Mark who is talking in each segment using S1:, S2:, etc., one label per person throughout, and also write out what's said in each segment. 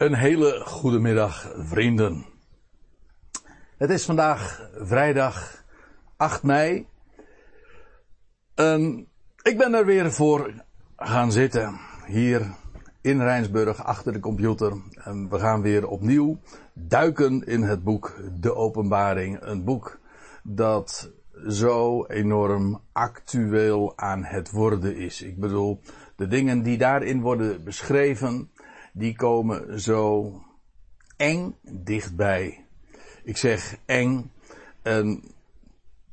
S1: Een hele goede middag, vrienden. Het is vandaag vrijdag 8 mei. En ik ben er weer voor gaan zitten. Hier in Rijnsburg achter de computer. En we gaan weer opnieuw duiken in het boek De Openbaring. Een boek dat zo enorm actueel aan het worden is. Ik bedoel, de dingen die daarin worden beschreven die komen zo eng dichtbij. Ik zeg eng, en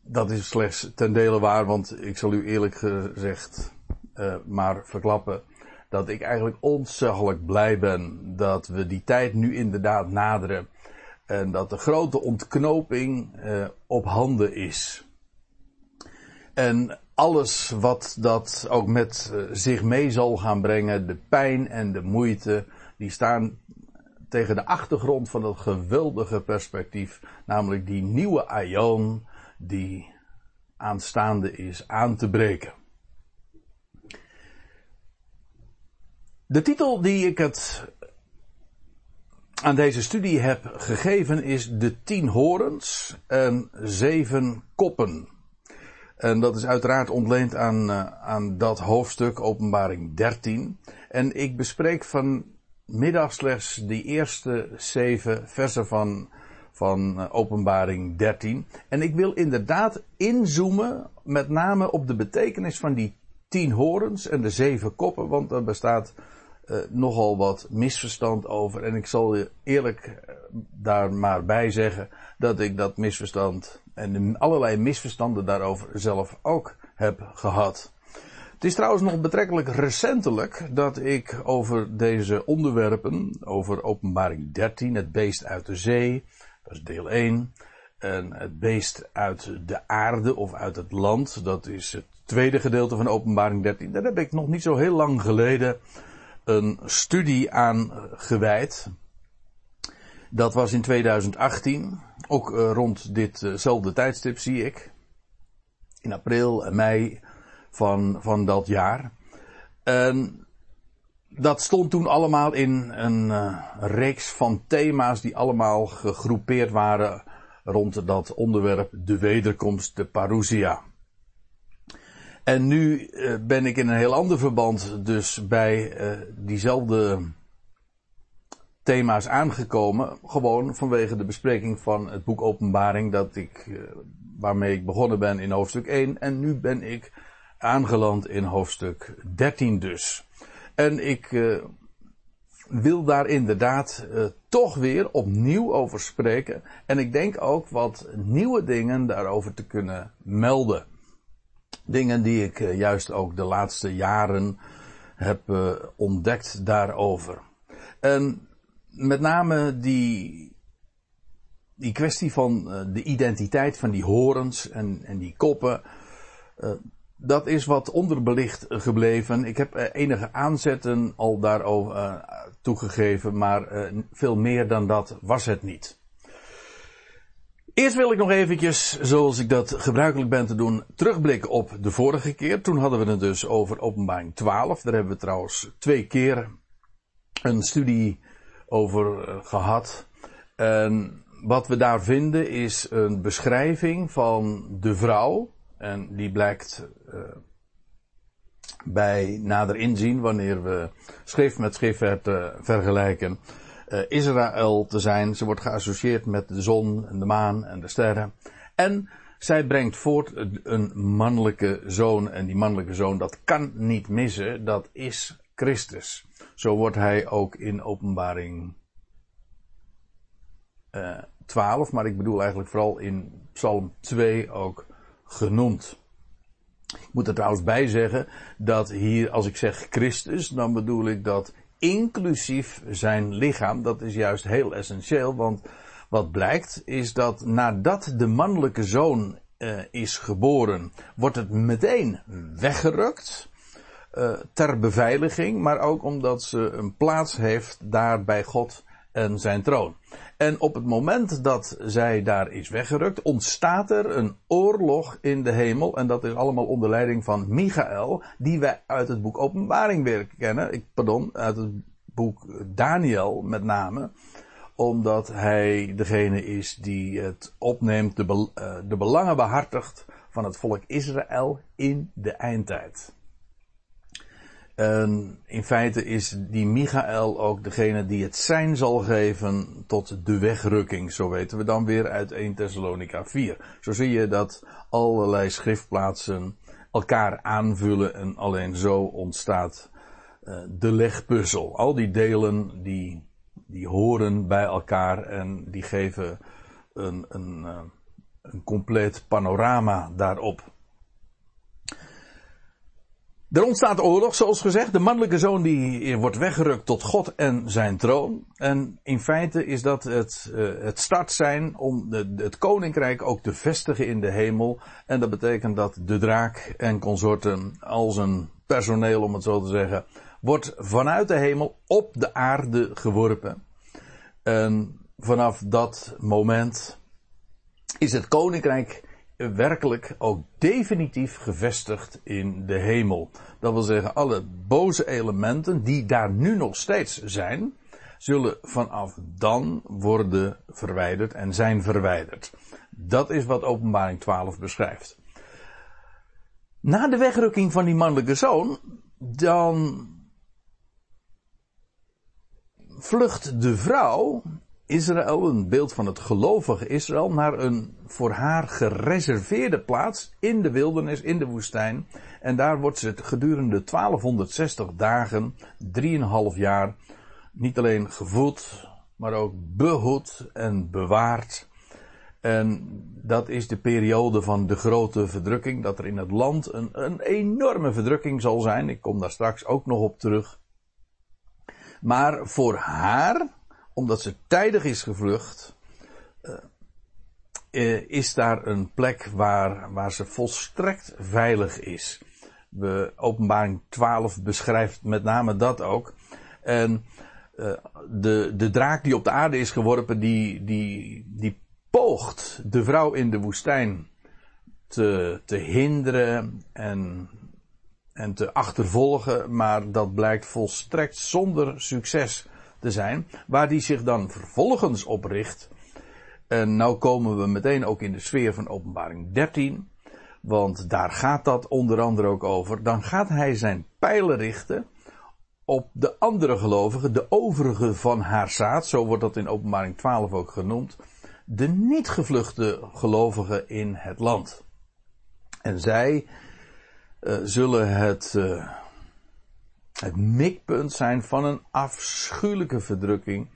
S1: dat is slechts ten dele waar, want ik zal u eerlijk gezegd uh, maar verklappen dat ik eigenlijk ontzaglijk blij ben dat we die tijd nu inderdaad naderen en dat de grote ontknoping uh, op handen is. En alles wat dat ook met uh, zich mee zal gaan brengen, de pijn en de moeite, die staan tegen de achtergrond van dat geweldige perspectief, namelijk die nieuwe aion die aanstaande is aan te breken. De titel die ik het aan deze studie heb gegeven is De tien horens en zeven koppen. En dat is uiteraard ontleend aan, uh, aan dat hoofdstuk, openbaring 13. En ik bespreek vanmiddag slechts die eerste zeven versen van, van uh, openbaring 13. En ik wil inderdaad inzoomen met name op de betekenis van die tien horens en de zeven koppen, want er bestaat uh, nogal wat misverstand over. En ik zal je eerlijk daar maar bij zeggen dat ik dat misverstand en allerlei misverstanden daarover zelf ook heb gehad. Het is trouwens nog betrekkelijk recentelijk dat ik over deze onderwerpen, over openbaring 13, het beest uit de zee, dat is deel 1, en het beest uit de aarde of uit het land, dat is het tweede gedeelte van openbaring 13. Daar heb ik nog niet zo heel lang geleden een studie aan gewijd. Dat was in 2018. Ook uh, rond ditzelfde tijdstip zie ik. In april en mei van, van dat jaar. En dat stond toen allemaal in een uh, reeks van thema's die allemaal gegroepeerd waren rond dat onderwerp de wederkomst, de parousia. En nu uh, ben ik in een heel ander verband dus bij diezelfde thema's aangekomen. Gewoon vanwege de bespreking van het boek Openbaring dat ik, uh, waarmee ik begonnen ben in hoofdstuk 1. En nu ben ik aangeland in hoofdstuk 13 dus. En ik uh, wil daar inderdaad uh, toch weer opnieuw over spreken. En ik denk ook wat nieuwe dingen daarover te kunnen melden. Dingen die ik juist ook de laatste jaren heb ontdekt daarover. En met name die, die kwestie van uh, de identiteit van die horens en, en die koppen. Uh, dat is wat onderbelicht gebleven. Ik heb uh, enige aanzetten al daarover toegegeven, maar veel meer dan dat was het niet. Eerst wil ik nog eventjes, zoals ik dat gebruikelijk ben te doen, terugblikken op de vorige keer. Toen hadden we het dus over openbaring 12. Daar hebben we trouwens twee keer een studie over uh, gehad. En wat we daar vinden is een beschrijving van de vrouw. En die blijkt uh, bij nader inzien, wanneer we schrift met schrift te vergelijken, Israël te zijn. Ze wordt geassocieerd met de zon en de maan en de sterren. En zij brengt voort een mannelijke zoon. En die mannelijke zoon, dat kan niet missen. Dat is Christus. Zo wordt hij ook in openbaring uh, 12, maar ik bedoel eigenlijk vooral in Psalm 2 ook genoemd. Ik moet er trouwens bij zeggen dat hier, als ik zeg Christus, dan bedoel ik dat inclusief zijn lichaam. Dat is juist heel essentieel, want wat blijkt is dat nadat de mannelijke zoon uh, is geboren, wordt het meteen weggerukt ter beveiliging, maar ook omdat ze een plaats heeft daar bij God en zijn troon. En op het moment dat zij daar is weggerukt, ontstaat er een oorlog in de hemel. En dat is allemaal onder leiding van Michael, die wij uit het boek Openbaring weer kennen. Ik, pardon, uit het boek Daniel met name, omdat hij degene is die het opneemt, de, uh, de belangen behartigt van het volk Israël in de eindtijd. En in feite is die Michael ook degene die het zijn zal geven tot de wegrukking. Zo weten we dan weer uit 1 Thessalonica 4. Zo zie je dat allerlei schriftplaatsen elkaar aanvullen en alleen zo ontstaat uh, de legpuzzel. Al die delen die, die horen bij elkaar en die geven een, een, uh, een compleet panorama daarop. Er ontstaat oorlog, zoals gezegd. De mannelijke zoon die wordt weggerukt tot God en zijn troon. En in feite is dat het, uh, het start zijn om het koninkrijk ook te vestigen in de hemel. En dat betekent dat de draak en consorten als een personeel, om het zo te zeggen, wordt vanuit de hemel op de aarde geworpen. En vanaf dat moment is het koninkrijk werkelijk ook definitief gevestigd in de hemel. Dat wil zeggen, alle boze elementen die daar nu nog steeds zijn, zullen vanaf dan worden verwijderd en zijn verwijderd. Dat is wat openbaring 12 beschrijft. Na de wegrukking van die mannelijke zoon, dan vlucht de vrouw Israël, een beeld van het gelovige Israël, naar een voor haar gereserveerde plaats in de wildernis, in de woestijn. En daar wordt ze gedurende 1260 dagen, 3,5 jaar, niet alleen gevoed, maar ook behoed en bewaard. En dat is de periode van de grote verdrukking, dat er in het land een, een enorme verdrukking zal zijn. Ik kom daar straks ook nog op terug. Maar voor haar, omdat ze tijdig is gevlucht, uh, is daar een plek waar, waar ze volstrekt veilig is. De openbaring 12 beschrijft met name dat ook. En uh, de, de draak die op de aarde is geworpen, die, die, die poogt de vrouw in de woestijn te, te hinderen en, en te achtervolgen, maar dat blijkt volstrekt zonder succes te zijn, waar die zich dan vervolgens op richt. En nou komen we meteen ook in de sfeer van openbaring 13, want daar gaat dat onder andere ook over. Dan gaat hij zijn pijlen richten op de andere gelovigen, de overige van haar zaad, zo wordt dat in openbaring 12 ook genoemd, de niet gevluchte gelovigen in het land. En zij uh, zullen het, uh, het mikpunt zijn van een afschuwelijke verdrukking.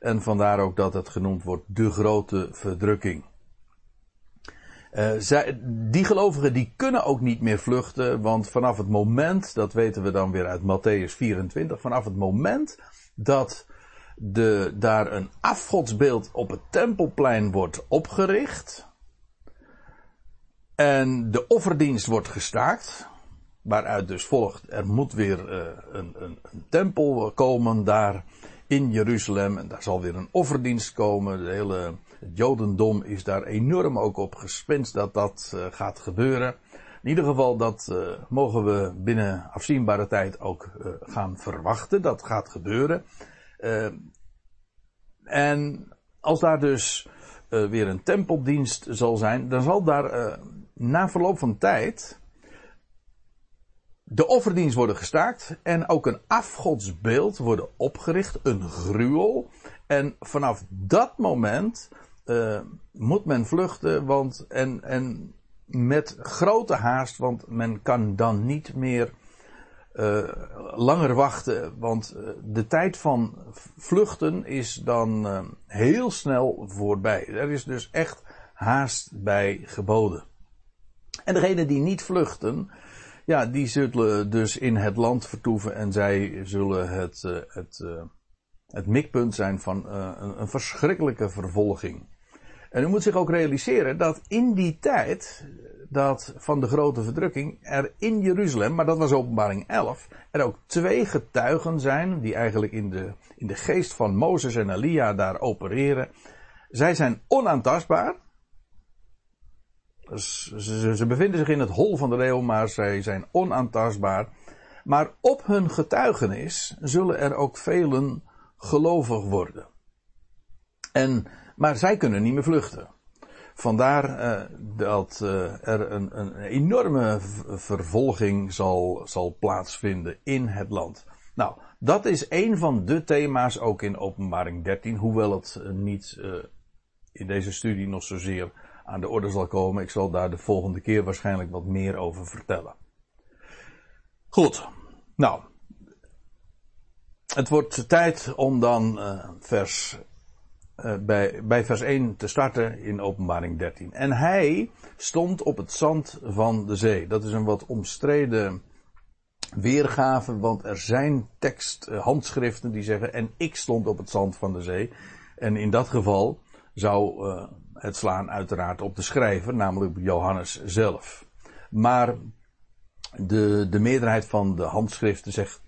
S1: En vandaar ook dat het genoemd wordt de grote verdrukking. Uh, zij, die gelovigen die kunnen ook niet meer vluchten, want vanaf het moment, dat weten we dan weer uit Matthäus 24, vanaf het moment dat de, daar een afgodsbeeld op het tempelplein wordt opgericht en de offerdienst wordt gestaakt, Waaruit dus volgt, er moet weer uh, een, een, een, tempel komen daar in Jeruzalem. En daar zal weer een offerdienst komen. De hele, Jodendom is daar enorm ook op gespinst dat dat uh, gaat gebeuren. In ieder geval, dat uh, mogen we binnen afzienbare tijd ook gaan verwachten. Dat gaat gebeuren. en als daar dus weer een tempeldienst zal zijn, dan zal daar na verloop van tijd de offerdienst worden gestaakt en ook een afgodsbeeld worden opgericht, een gruwel. En vanaf dat moment uh, moet men vluchten, want en, en met grote haast, want men kan dan niet meer uh, langer wachten, want uh, de tijd van vluchten is dan heel snel voorbij. Er is dus echt haast bij geboden. En degenen die niet vluchten, ja, die zullen dus in het land vertoeven en zij zullen het, uh, het, uh, het mikpunt zijn van uh, een, een, verschrikkelijke vervolging. En u moet zich ook realiseren dat in die tijd, dat van de grote verdrukking, er in Jeruzalem, maar dat was openbaring 11, er ook twee getuigen zijn, die eigenlijk in de, in de geest van Mozes en Elia daar opereren. Zij zijn onaantastbaar, ze, ze, bevinden zich in het hol van de leeuw, maar zij zijn onaantastbaar. Maar op hun getuigenis zullen er ook velen gelovig worden. En, maar zij kunnen niet meer vluchten. Vandaar uh, dat uh, er een, een, enorme vervolging zal, zal plaatsvinden in het land. Nou, dat is een van de thema's ook in Openbaring 13, hoewel het uh, niet in deze studie nog zozeer aan de orde zal komen. Ik zal daar de volgende keer waarschijnlijk wat meer over vertellen. Goed, nou. Het wordt tijd om dan vers uh, bij, bij vers 1 te starten in Openbaring 13. En hij stond op het zand van de zee. Dat is een wat omstreden weergave, want er zijn tekst, uh, handschriften die zeggen, en ik stond op het zand van de zee. En in dat geval zou het slaan uiteraard op de schrijver, namelijk Johannes zelf. Maar de, de meerderheid van de handschriften zegt,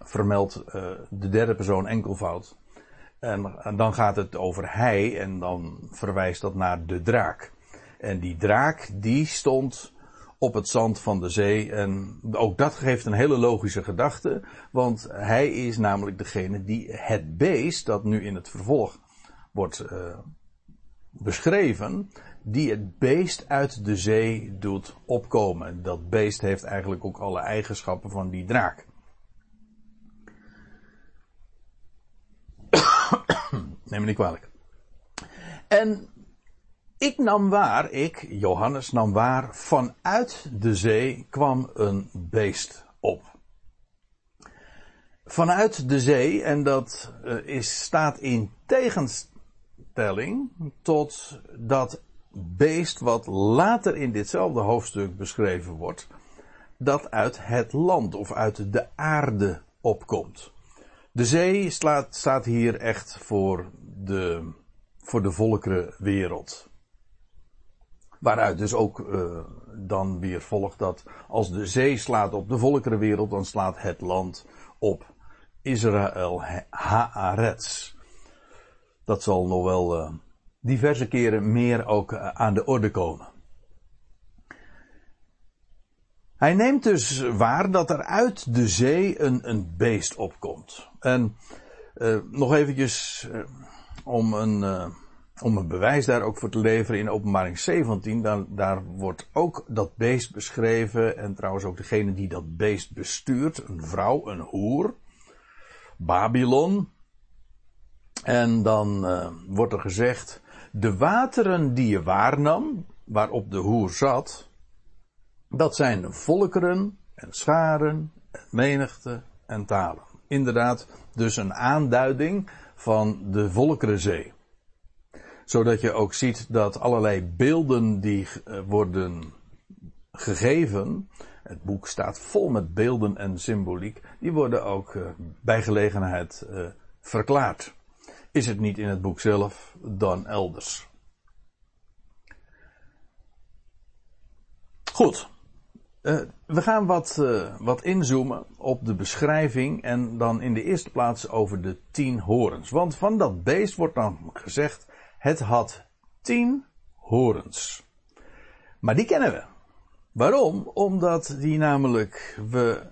S1: vermeldt de derde persoon enkelvoud. En, dan gaat het over hij en dan verwijst dat naar de draak. En die draak die stond op het zand van de zee. En ook dat geeft een hele logische gedachte. Want hij is namelijk degene die het beest, dat nu in het vervolg wordt uh, beschreven, die het beest uit de zee doet opkomen. Dat beest heeft eigenlijk ook alle eigenschappen van die draak. Neem me niet kwalijk. En ik nam waar, ik, Johannes, nam waar, vanuit de zee kwam een beest op. Vanuit de zee, en dat uh, is, staat in tegenstelling tot dat beest wat later in ditzelfde hoofdstuk beschreven wordt, dat uit het land of uit de aarde opkomt. De zee staat, staat hier echt voor de, voor de volkerenwereld. Waaruit dus ook uh, dan weer volgt dat als de zee slaat op de volkerenwereld, dan slaat het land op Israël Haaretz. Dat zal nog wel uh, diverse keren meer ook uh, aan de orde komen. Hij neemt dus waar dat er uit de zee een, een beest opkomt. En uh, nog eventjes om, een, om een bewijs daar ook voor te leveren in openbaring 17. Daar, daar wordt ook dat beest beschreven. En trouwens ook degene die dat beest bestuurt. Een vrouw, een hoer. Babylon. En dan wordt er gezegd. De wateren die je waarnam. Waarop de hoer zat dat zijn volkeren en scharen en menigte en talen. Inderdaad, dus een aanduiding van de volkerenzee. Zodat je ook ziet dat allerlei beelden die eh, worden gegeven, het boek staat vol met beelden en symboliek, die worden ook uh, bij gelegenheid verklaard. Is het niet in het boek zelf, dan elders. Goed. Uh, we gaan wat, uh, wat inzoomen op de beschrijving en dan in de eerste plaats over de tien horens. Want van dat beest wordt dan gezegd, het had tien horens. Maar die kennen we. Waarom? Omdat die namelijk we,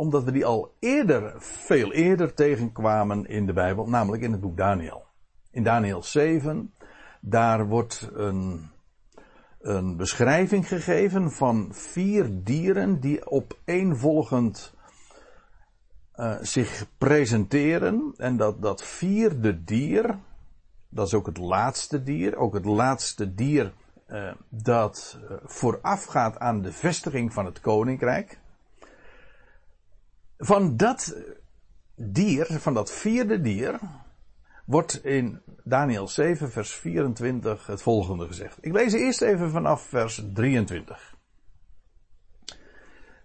S1: omdat we die al eerder, veel eerder tegenkwamen in de Bijbel, namelijk in het boek Daniel. In Daniel 7, daar wordt een een beschrijving gegeven van vier dieren die opeenvolgend uh, zich presenteren. En dat, dat vierde dier, dat is ook het laatste dier, ook het laatste dier uh, dat uh, voorafgaat aan de vestiging van het koninkrijk. Van dat dier, van dat vierde dier, wordt in Daniel 7, vers 24 het volgende gezegd. Ik lees eerst even vanaf vers 23.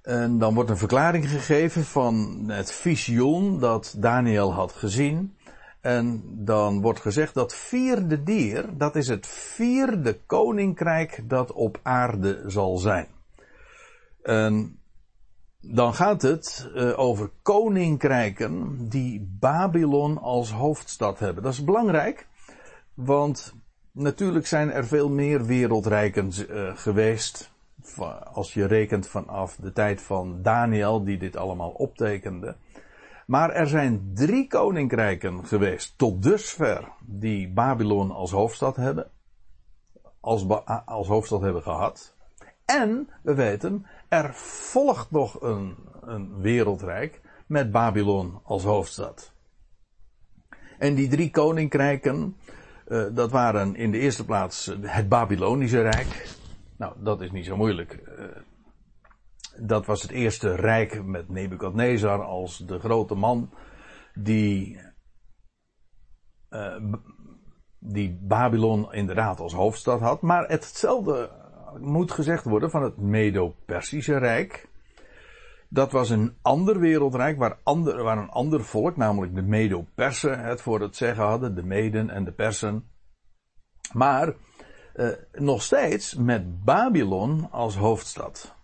S1: En dan wordt een verklaring gegeven van het visioen dat Daniel had gezien. En dan wordt gezegd dat vierde dier, dat is het vierde koninkrijk dat op aarde zal zijn. En dan gaat het uh, over koninkrijken die Babylon als hoofdstad hebben. Dat is belangrijk, want natuurlijk zijn er veel meer wereldrijken uh, geweest als je rekent vanaf de tijd van Daniel, die dit allemaal optekende. Maar er zijn drie koninkrijken geweest tot dusver die Babylon als hoofdstad hebben. Als, als hoofdstad hebben gehad. En we weten, er volgt nog een, een wereldrijk met Babylon als hoofdstad. En die drie koninkrijken, uh, dat waren in de eerste plaats het Babylonische Rijk. Nou, dat is niet zo moeilijk. Uh, dat was het eerste rijk met Nebukadnezar als de grote man die, uh, die Babylon inderdaad als hoofdstad had. Maar hetzelfde moet gezegd worden van het Medo-Persische Rijk. Dat was een ander wereldrijk waar, waar een ander volk, namelijk de Medo-Persen, het voor het zeggen hadden, de Meden en de Persen. Maar uh, nog steeds met Babylon als hoofdstad.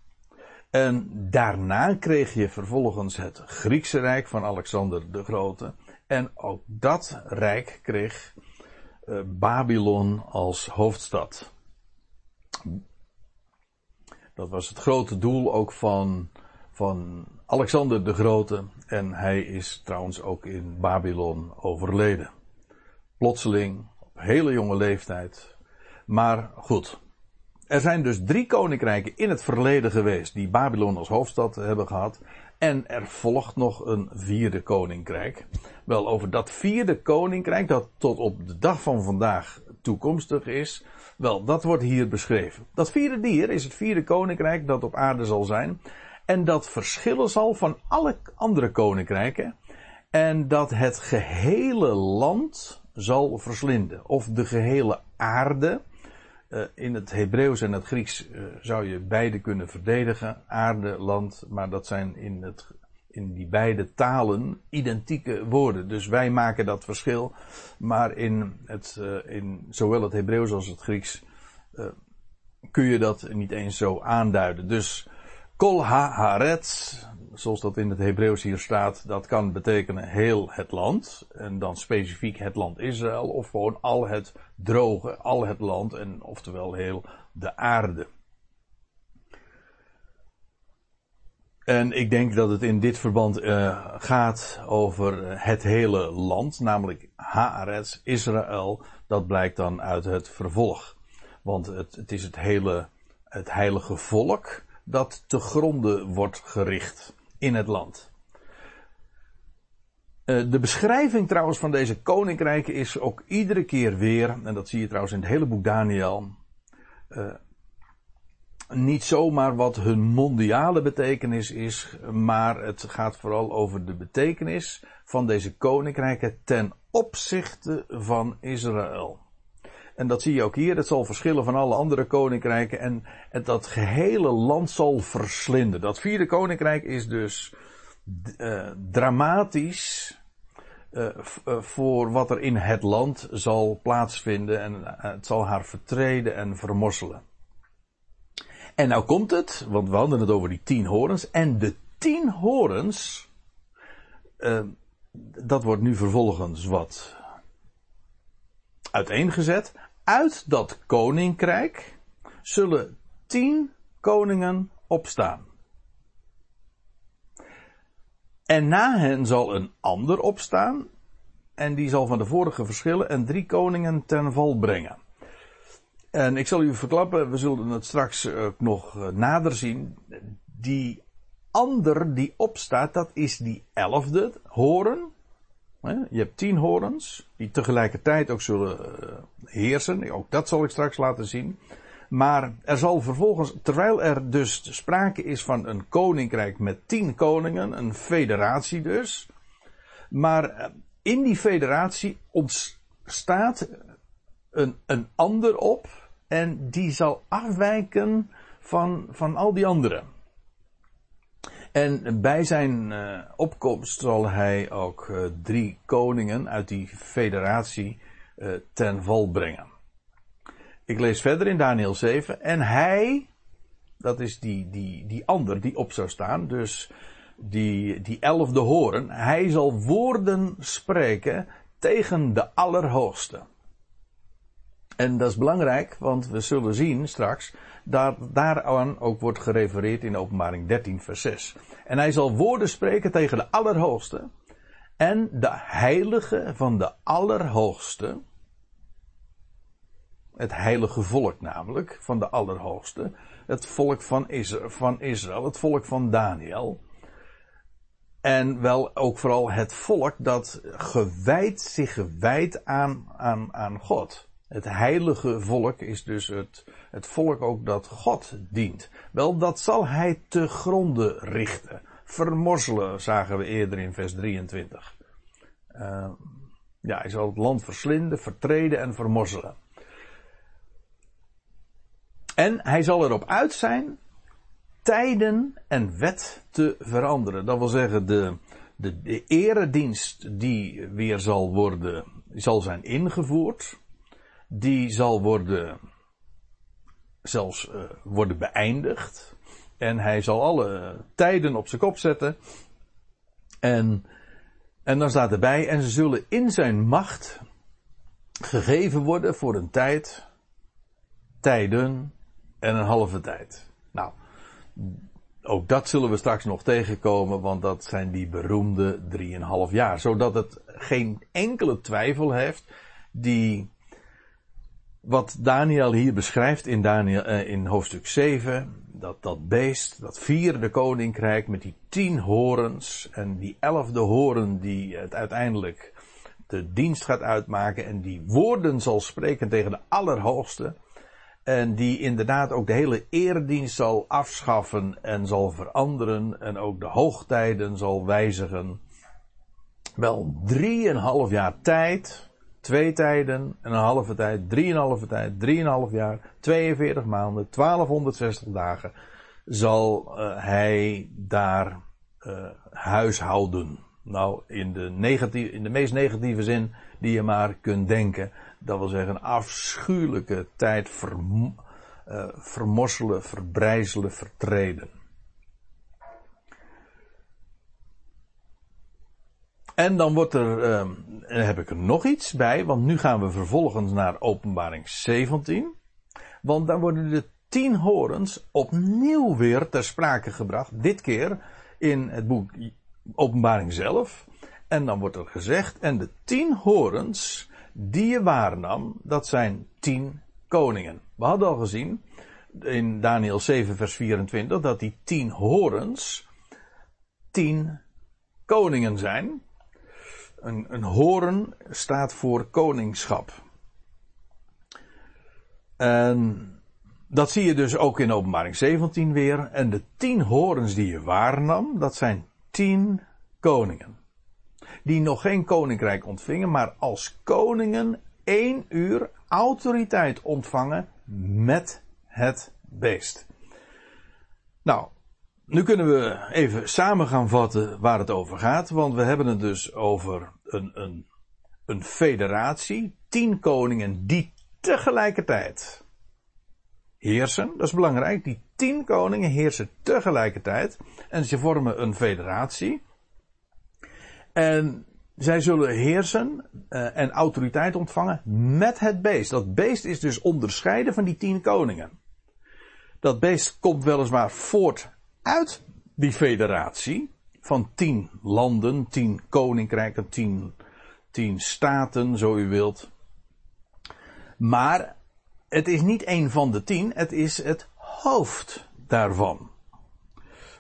S1: En daarna kreeg je vervolgens het Griekse Rijk van Alexander de Grote. En ook dat rijk kreeg uh, Babylon als hoofdstad. Dat was het grote doel ook van, van Alexander de Grote. En hij is trouwens ook in Babylon overleden. Plotseling, op hele jonge leeftijd. Maar goed, er zijn dus drie koninkrijken in het verleden geweest die Babylon als hoofdstad hebben gehad. En er volgt nog een vierde koninkrijk. Wel, over dat vierde koninkrijk, dat tot op de dag van vandaag toekomstig is, wel, dat wordt hier beschreven. Dat vierde dier is het vierde koninkrijk dat op aarde zal zijn. En dat verschillen zal van alle andere koninkrijken. En dat het gehele land zal verslinden. Of de gehele aarde uh, in het Hebreeuws en het Grieks uh, zou je beide kunnen verdedigen. Aarde, land, maar dat zijn in, het, in die beide talen identieke woorden. Dus wij maken dat verschil. Maar in, het, uh, in zowel het Hebreeuws als het Grieks kun je dat niet eens zo aanduiden. Dus kol ha-haret, zoals dat in het Hebreeuws hier staat, dat kan betekenen heel het land. En dan specifiek het land Israël, of gewoon al het droge, al het land, en oftewel heel de aarde. En ik denk dat het in dit verband uh, gaat over het hele land, namelijk Haaretz, Israël. Dat blijkt dan uit het vervolg. Want het, het is het hele, het heilige volk dat te gronde wordt gericht in het land. Eh, de beschrijving trouwens van deze koninkrijken is ook iedere keer weer, en dat zie je trouwens in het hele boek Daniel, uh, niet zomaar wat hun mondiale betekenis is, maar het gaat vooral over de betekenis van deze koninkrijken ten opzichte van Israël. En dat zie je ook hier. Het zal verschillen van alle andere koninkrijken. En, dat gehele land zal verslinden. Dat vierde koninkrijk is dus uh, dramatisch. Uh, voor wat er in het land zal plaatsvinden. En het zal haar vertreden en vermorselen. En nou komt het, want we hadden het over die tien horens. En de tien horens. dat wordt nu vervolgens wat uiteengezet. Uit dat koninkrijk zullen tien koningen opstaan. En na hen zal een ander opstaan. En die zal van de vorige verschillen en drie koningen ten val brengen. En ik zal u verklappen, we zullen het straks nog eh, nader zien. Die ander die opstaat, dat is die elfde horen. Je hebt tien horens, die tegelijkertijd ook zullen eh, heersen. Ook dat zal ik straks laten zien. Maar er zal vervolgens, terwijl er dus sprake is van een koninkrijk met tien koningen, een federatie dus. Maar eh, in die federatie ontstaat een, een ander op en die zal afwijken van, van al die anderen. En bij zijn uh, opkomst zal hij ook uh, drie koningen uit die federatie uh, ten val brengen. Ik lees verder in Daniel 7. En hij, dat is die, die, die ander die op zou staan, dus die, die elfde horen, hij zal woorden spreken tegen de Allerhoogste. En dat is belangrijk, want we zullen zien straks dat daaraan ook wordt gerefereerd in openbaring 13 vers 6. En hij zal woorden spreken tegen de Allerhoogste en de heilige van de Allerhoogste. Het heilige volk namelijk, van de Allerhoogste. Het volk van Israël, van Israël het volk van Daniel. En wel ook vooral het volk dat gewijd, zich gewijdt aan, aan, aan God. Het heilige volk is dus het, het volk ook dat God dient. Wel, dat zal hij te gronden richten. Vermorzelen, zagen we eerder in vers 23. Uh, ja, hij zal het land verslinden, vertreden en vermorzelen. En hij zal erop uit zijn tijden en wet te veranderen. Dat wil zeggen, de, de, de eredienst die weer zal worden, zal zijn ingevoerd, die zal worden, zelfs uh, worden beëindigd. En hij zal alle tijden op zijn kop zetten. En, en dan staat erbij, en ze zullen in zijn macht gegeven worden voor een tijd, tijden en een halve tijd. Nou, ook dat zullen we straks nog tegenkomen, want dat zijn die beroemde 3,5 jaar. Zodat het geen enkele twijfel heeft, die, wat Daniel hier beschrijft in, eh, in hoofdstuk 7, dat, dat beest, dat vierde koninkrijk met die tien horens en die elfde horen die het uiteindelijk de dienst gaat uitmaken en die woorden zal spreken tegen de Allerhoogste. En die inderdaad ook de hele eredienst zal afschaffen en zal veranderen. En ook de hoogtijden zal wijzigen. Wel drieënhalf jaar tijd. Twee tijden en een halve tijd. Drieënhalve tijd. Drieënhalf jaar. 42 maanden. 1260 dagen. Zal uh, hij daar uh, huishouden. Nou, in de, negatieve, in de meest negatieve zin die je maar kunt denken. Dat wil zeggen, een afschuwelijke tijd verm, uh, vermorselen, verbrijzelen, vertreden. En dan wordt er, en heb ik er nog iets bij, want nu gaan we vervolgens naar openbaring 17. Want dan worden de tien horens opnieuw weer ter sprake gebracht. Dit keer in het boek openbaring zelf. En dan wordt er gezegd, en de tien horens die je waarnam, dat zijn tien koningen. We hadden al gezien in Daniel 7 vers 24 dat die tien horens tien koningen zijn. Een, een horen staat voor koningschap. En dat zie je dus ook in openbaring 17 weer. En de tien horens die je waarnam, dat zijn tien koningen die nog geen koninkrijk ontvingen, maar als koningen één uur autoriteit ontvangen met het beest. Nou, nu kunnen we even samen gaan vatten waar het over gaat, want we hebben het dus over een, een, een federatie, tien koningen die tegelijkertijd heersen. Dat is belangrijk, die tien koningen heersen tegelijkertijd en ze vormen een federatie. En zij zullen heersen uh, en autoriteit ontvangen met het beest. Dat beest is dus onderscheiden van die tien koningen. Dat beest komt weliswaar voort uit die federatie van tien landen, tien koninkrijken, tien, tien staten, zo u wilt. Maar het is niet een van de tien, het is het hoofd daarvan.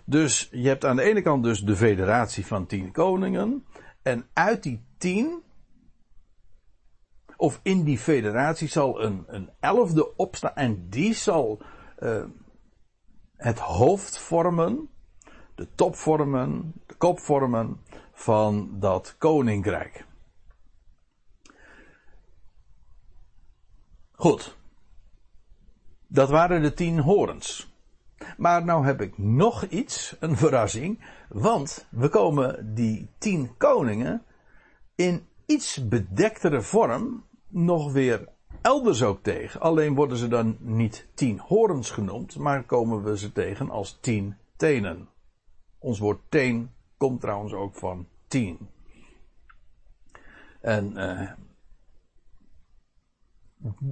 S1: Dus je hebt aan de ene kant dus de federatie van tien koningen. En uit die tien, of in die federatie zal een, een elfde opstaan. En die zal uh, het hoofd vormen, de top vormen, de kop vormen van dat koninkrijk. Goed. Dat waren de tien horens. Maar nou heb ik nog iets, een verrassing. Want we komen die tien koningen in iets bedektere vorm nog weer elders ook tegen. Alleen worden ze dan niet tien horens genoemd, maar komen we ze tegen als tien tenen. Ons woord teen komt trouwens ook van tien. En uh,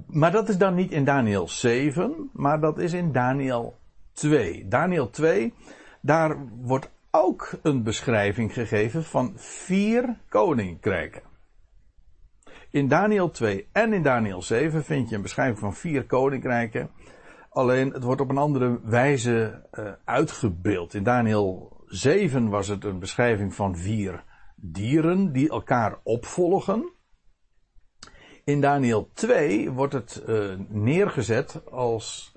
S1: maar dat is dan niet in Daniel 7, maar dat is in Daniel 2. Daniel 2, daar wordt ook een beschrijving gegeven van vier koninkrijken. In Daniel 2 en in Daniel 7 vind je een beschrijving van vier koninkrijken. Alleen het wordt op een andere wijze uh, uitgebeeld. In Daniel 7 was het een beschrijving van vier dieren die elkaar opvolgen. In Daniel 2 wordt het uh, neergezet als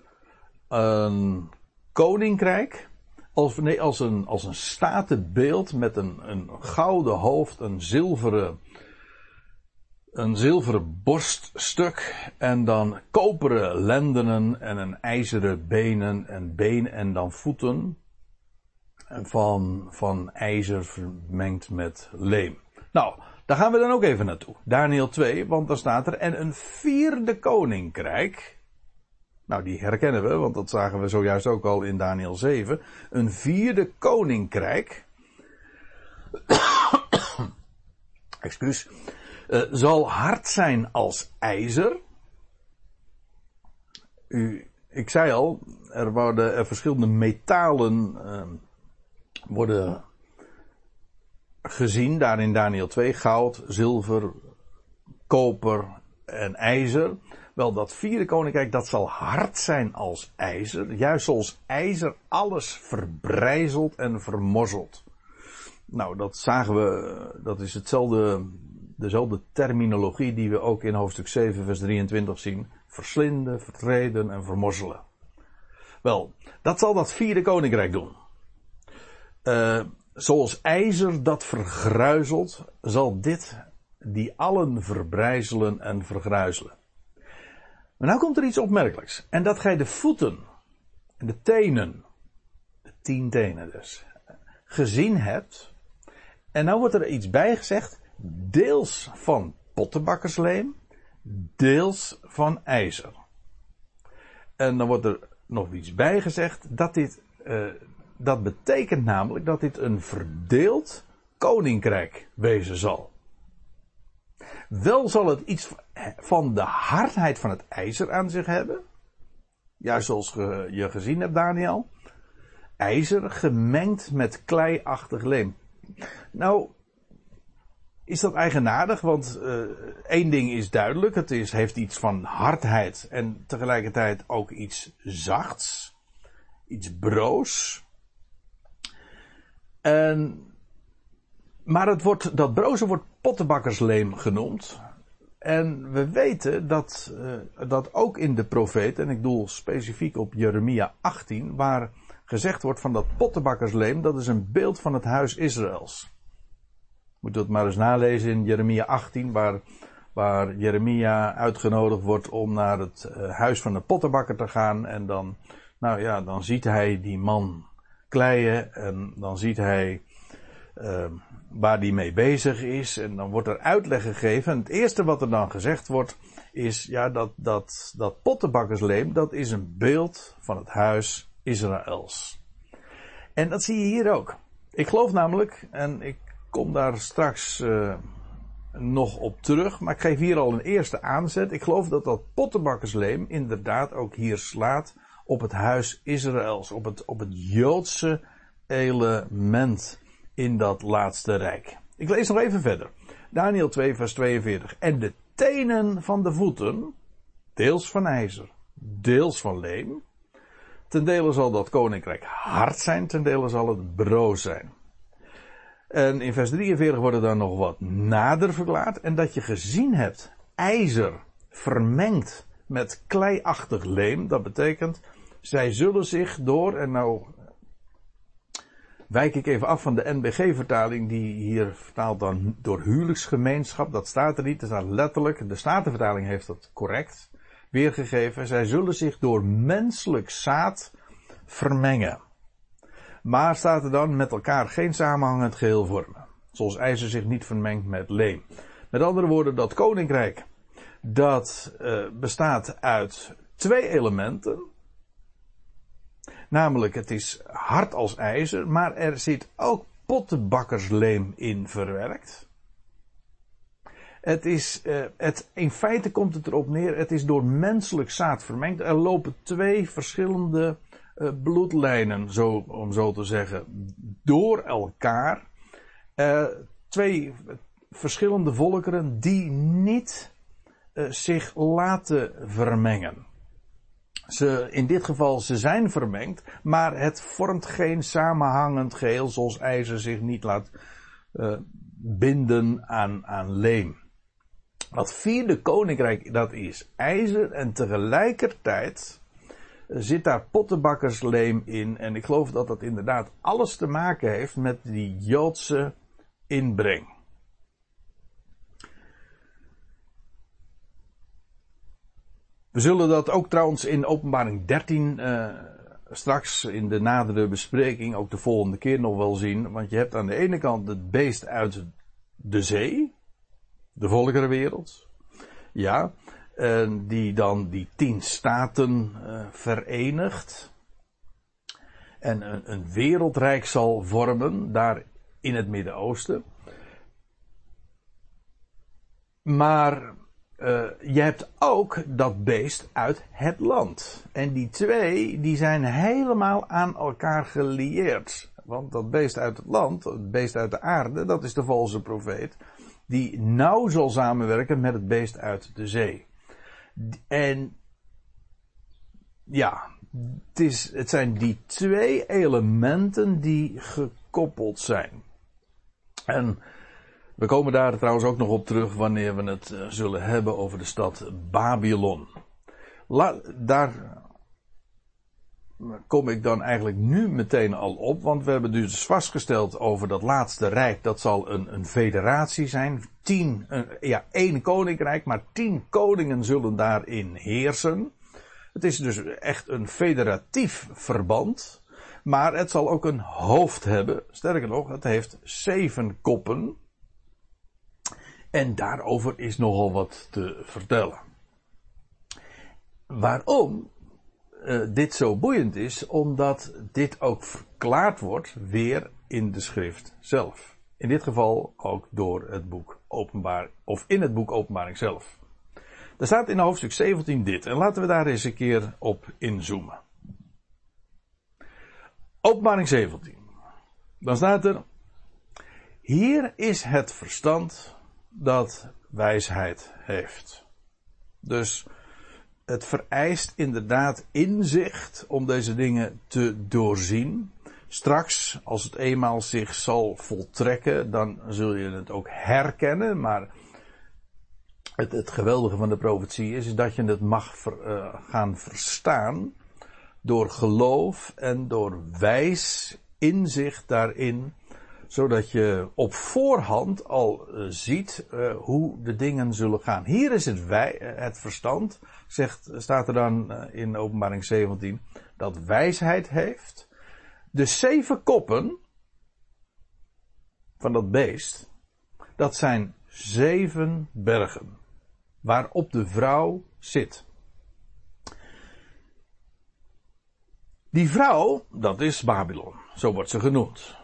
S1: een koninkrijk. Als, nee, als een, als een statenbeeld met een, een gouden hoofd, een zilveren een zilveren borststuk en dan koperen lendenen en een ijzeren benen en been en dan voeten van, van ijzer vermengd met leem. Nou, daar gaan we dan ook even naartoe. Daniel 2, want dan staat er en een vierde koninkrijk. Nou, die herkennen we, want dat zagen we zojuist ook al in Daniel 7. Een vierde koninkrijk. Excuus uh, zal hard zijn als ijzer. Ik zei al, er worden er verschillende metalen uh, worden gezien, daar in Daniel 2, goud, zilver, koper en ijzer. Wel, dat vierde koninkrijk, dat zal hard zijn als ijzer. Juist zoals ijzer alles verbrijzelt en vermorzelt. Nou, dat zagen we, dat is hetzelfde dezelfde terminologie die we ook in hoofdstuk 7, vers 23 zien. Verslinden, vertreden en vermorzelen. Wel, dat zal dat vierde koninkrijk doen. Uh, zoals ijzer dat vergruizelt, zal dit die allen verbrijzelen en vergruizelen. Maar nou komt er iets opmerkelijks. En dat gij de voeten en de tenen, de tien tenen dus, gezien hebt. En nou wordt er iets bijgezegd deels van pottenbakkersleem, deels van ijzer. En dan wordt er nog iets bijgezegd dat dit, uh, dat betekent namelijk dat dit een verdeeld koninkrijk wezen zal. Wel zal het iets van de hardheid van het ijzer aan zich hebben. Juist zoals je gezien hebt, Daniel. IJzer gemengd met kleiachtig leem. Nou, is dat eigenaardig, want uh, één ding is duidelijk. Het is, heeft iets van hardheid en tegelijkertijd ook iets zachts. Iets broos. En, maar het wordt, dat broze wordt pottenbakkersleem genoemd. En we weten dat, uh, dat ook in de profeet, en ik doel specifiek op Jeremia 18, waar gezegd wordt van dat pottenbakkersleem, dat is een beeld van het huis Israëls. Moet dat maar eens nalezen in Jeremia 18, waar, waar Jeremia uitgenodigd wordt om naar het uh, huis van de pottenbakker te gaan. En dan, nou ja, dan ziet hij die man kleien en dan ziet hij uh, waar die mee bezig is. En dan wordt er uitleg gegeven. En het eerste wat er dan gezegd wordt, is ja, dat, dat, dat pottenbakkersleem, dat is een beeld van het huis Israëls. En dat zie je hier ook. Ik geloof namelijk, en ik kom daar straks uh, nog op terug. Maar ik geef hier al een eerste aanzet. Ik geloof dat dat pottenbakkersleem inderdaad ook hier slaat op het huis Israëls. Op het, op het Joodse element in dat laatste rijk. Ik lees nog even verder. Daniel 2 vers 42. En de tenen van de voeten, deels van ijzer, deels van leem. Ten dele zal dat koninkrijk hard zijn, ten dele zal het broos zijn. En in vers 43 wordt er dan nog wat nader verklaard. En dat je gezien hebt ijzer vermengd met kleiachtig leem. Dat betekent, zij zullen zich door, en nou wijk ik even af van de NBG-vertaling, die hier vertaalt dan door huwelijksgemeenschap. Dat staat er niet, dat staat letterlijk. De Statenvertaling heeft dat correct weergegeven. Zij zullen zich door menselijk zaad vermengen. Maar staat er dan met elkaar geen samenhangend geheel vormen. Zoals ijzer zich niet vermengt met leem. Met andere woorden, dat koninkrijk, dat uh, bestaat uit twee elementen. Namelijk, het is hard als ijzer, maar er zit ook pottenbakkersleem in verwerkt. Het is, uh, het, in feite komt het erop neer, het is door menselijk zaad vermengd. Er lopen twee verschillende bloedlijnen, zo, om zo te zeggen, door elkaar. Uh, twee verschillende volkeren die niet zich laten vermengen. Ze, in dit geval, ze zijn vermengd, maar het vormt geen samenhangend geheel zoals ijzer zich niet laat binden aan, aan leem. Dat vierde koninkrijk, dat is ijzer en tegelijkertijd zit daar pottenbakkersleem in. En ik geloof dat dat inderdaad alles te maken heeft met die Joodse inbreng. We zullen dat ook trouwens in openbaring 13 uh, eh, straks in de nadere bespreking ook de volgende keer nog wel zien. Want je hebt aan de ene kant het beest uit de zee, de volkerenwereld. Ja, en die dan die tien staten uh, verenigt. En een, een wereldrijk zal vormen daar in het Midden-Oosten. Maar uh, je hebt ook dat beest uit het land. En die twee, die zijn helemaal aan elkaar gelieerd. Want dat beest uit het land, het beest uit de aarde, dat is de valse profeet. Die nauw zal samenwerken met het beest uit de zee. En ja, het, is, het zijn die twee elementen die gekoppeld zijn. En we komen daar trouwens ook nog op terug wanneer we het uh, zullen hebben over de stad Babylon. La, daar kom ik dan eigenlijk nu meteen al op, want we hebben dus vastgesteld over dat laatste rijk, dat zal een, een federatie zijn. Tien, een, ja, één koninkrijk, maar tien koningen zullen daarin heersen. Het is dus echt een federatief verband, maar het zal ook een hoofd hebben. Sterker nog, het heeft zeven koppen. En daarover is nogal wat te vertellen. Waarom uh, dit zo boeiend is? Omdat dit ook verklaard wordt weer in de schrift zelf. In dit geval ook door het boek Openbaar, of in het boek Openbaring zelf. Er staat in hoofdstuk 17 dit, en laten we daar eens een keer op inzoomen. Openbaring 17. Dan staat er, hier is het verstand dat wijsheid heeft. Dus het vereist inderdaad inzicht om deze dingen te doorzien. Straks, als het eenmaal zich zal voltrekken, dan zul je het ook herkennen. Maar het, het geweldige van de profetie is, is dat je het mag uh, gaan verstaan door geloof en door wijs inzicht daarin zodat je op voorhand al uh, ziet uh, hoe de dingen zullen gaan. Hier is het, wij, uh, het verstand, zegt, staat er dan in openbaring 17, dat wijsheid heeft. De zeven koppen van dat beest, dat zijn zeven bergen, waarop de vrouw zit. Die vrouw, dat is Babylon, zo wordt ze genoemd.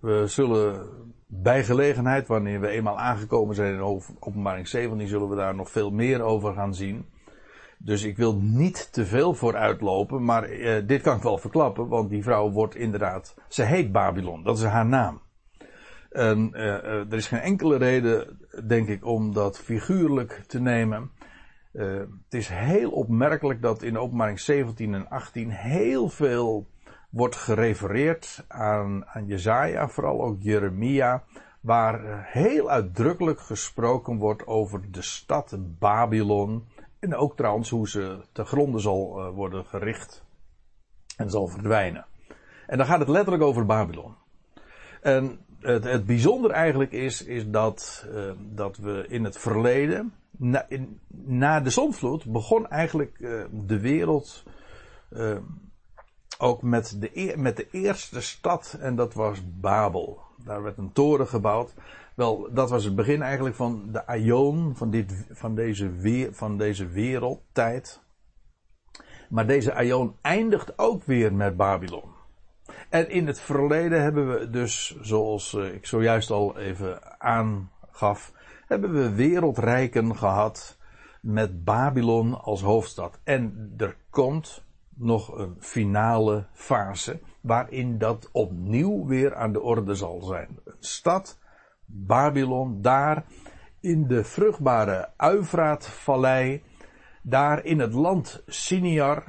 S1: We zullen bij gelegenheid, wanneer we eenmaal aangekomen zijn in openbaring 17, zullen we daar nog veel meer over gaan zien. Dus ik wil niet te veel vooruitlopen, maar eh, dit kan ik wel verklappen, want die vrouw wordt inderdaad, ze heet Babylon, dat is haar naam. En uh, er is geen enkele reden, denk ik, om dat figuurlijk te nemen. Uh, het is heel opmerkelijk dat in openbaring 17 en 18 heel veel wordt gerefereerd aan, aan Jezaja, vooral ook Jeremia, waar heel uitdrukkelijk gesproken wordt over de stad Babylon. En ook trouwens hoe ze te gronden zal uh, worden gericht en zal verdwijnen. En dan gaat het letterlijk over Babylon. En het, het bijzonder eigenlijk is, is dat, uh, dat we in het verleden, na, na de zonvloed, begon eigenlijk uh, de wereld ook met de, met de eerste stad en dat was Babel. Daar werd een toren gebouwd. Wel, dat was het begin eigenlijk van de aion, van, dit, van, deze, weer, van deze wereldtijd. Maar deze aion eindigt ook weer met Babylon. En in het verleden hebben we dus, zoals eh, ik zojuist al even aangaf, hebben we wereldrijken gehad met Babylon als hoofdstad. En er komt nog een finale fase waarin dat opnieuw weer aan de orde zal zijn. Een stad, Babylon, daar in de vruchtbare Uivraat-vallei, daar in het land Siniar,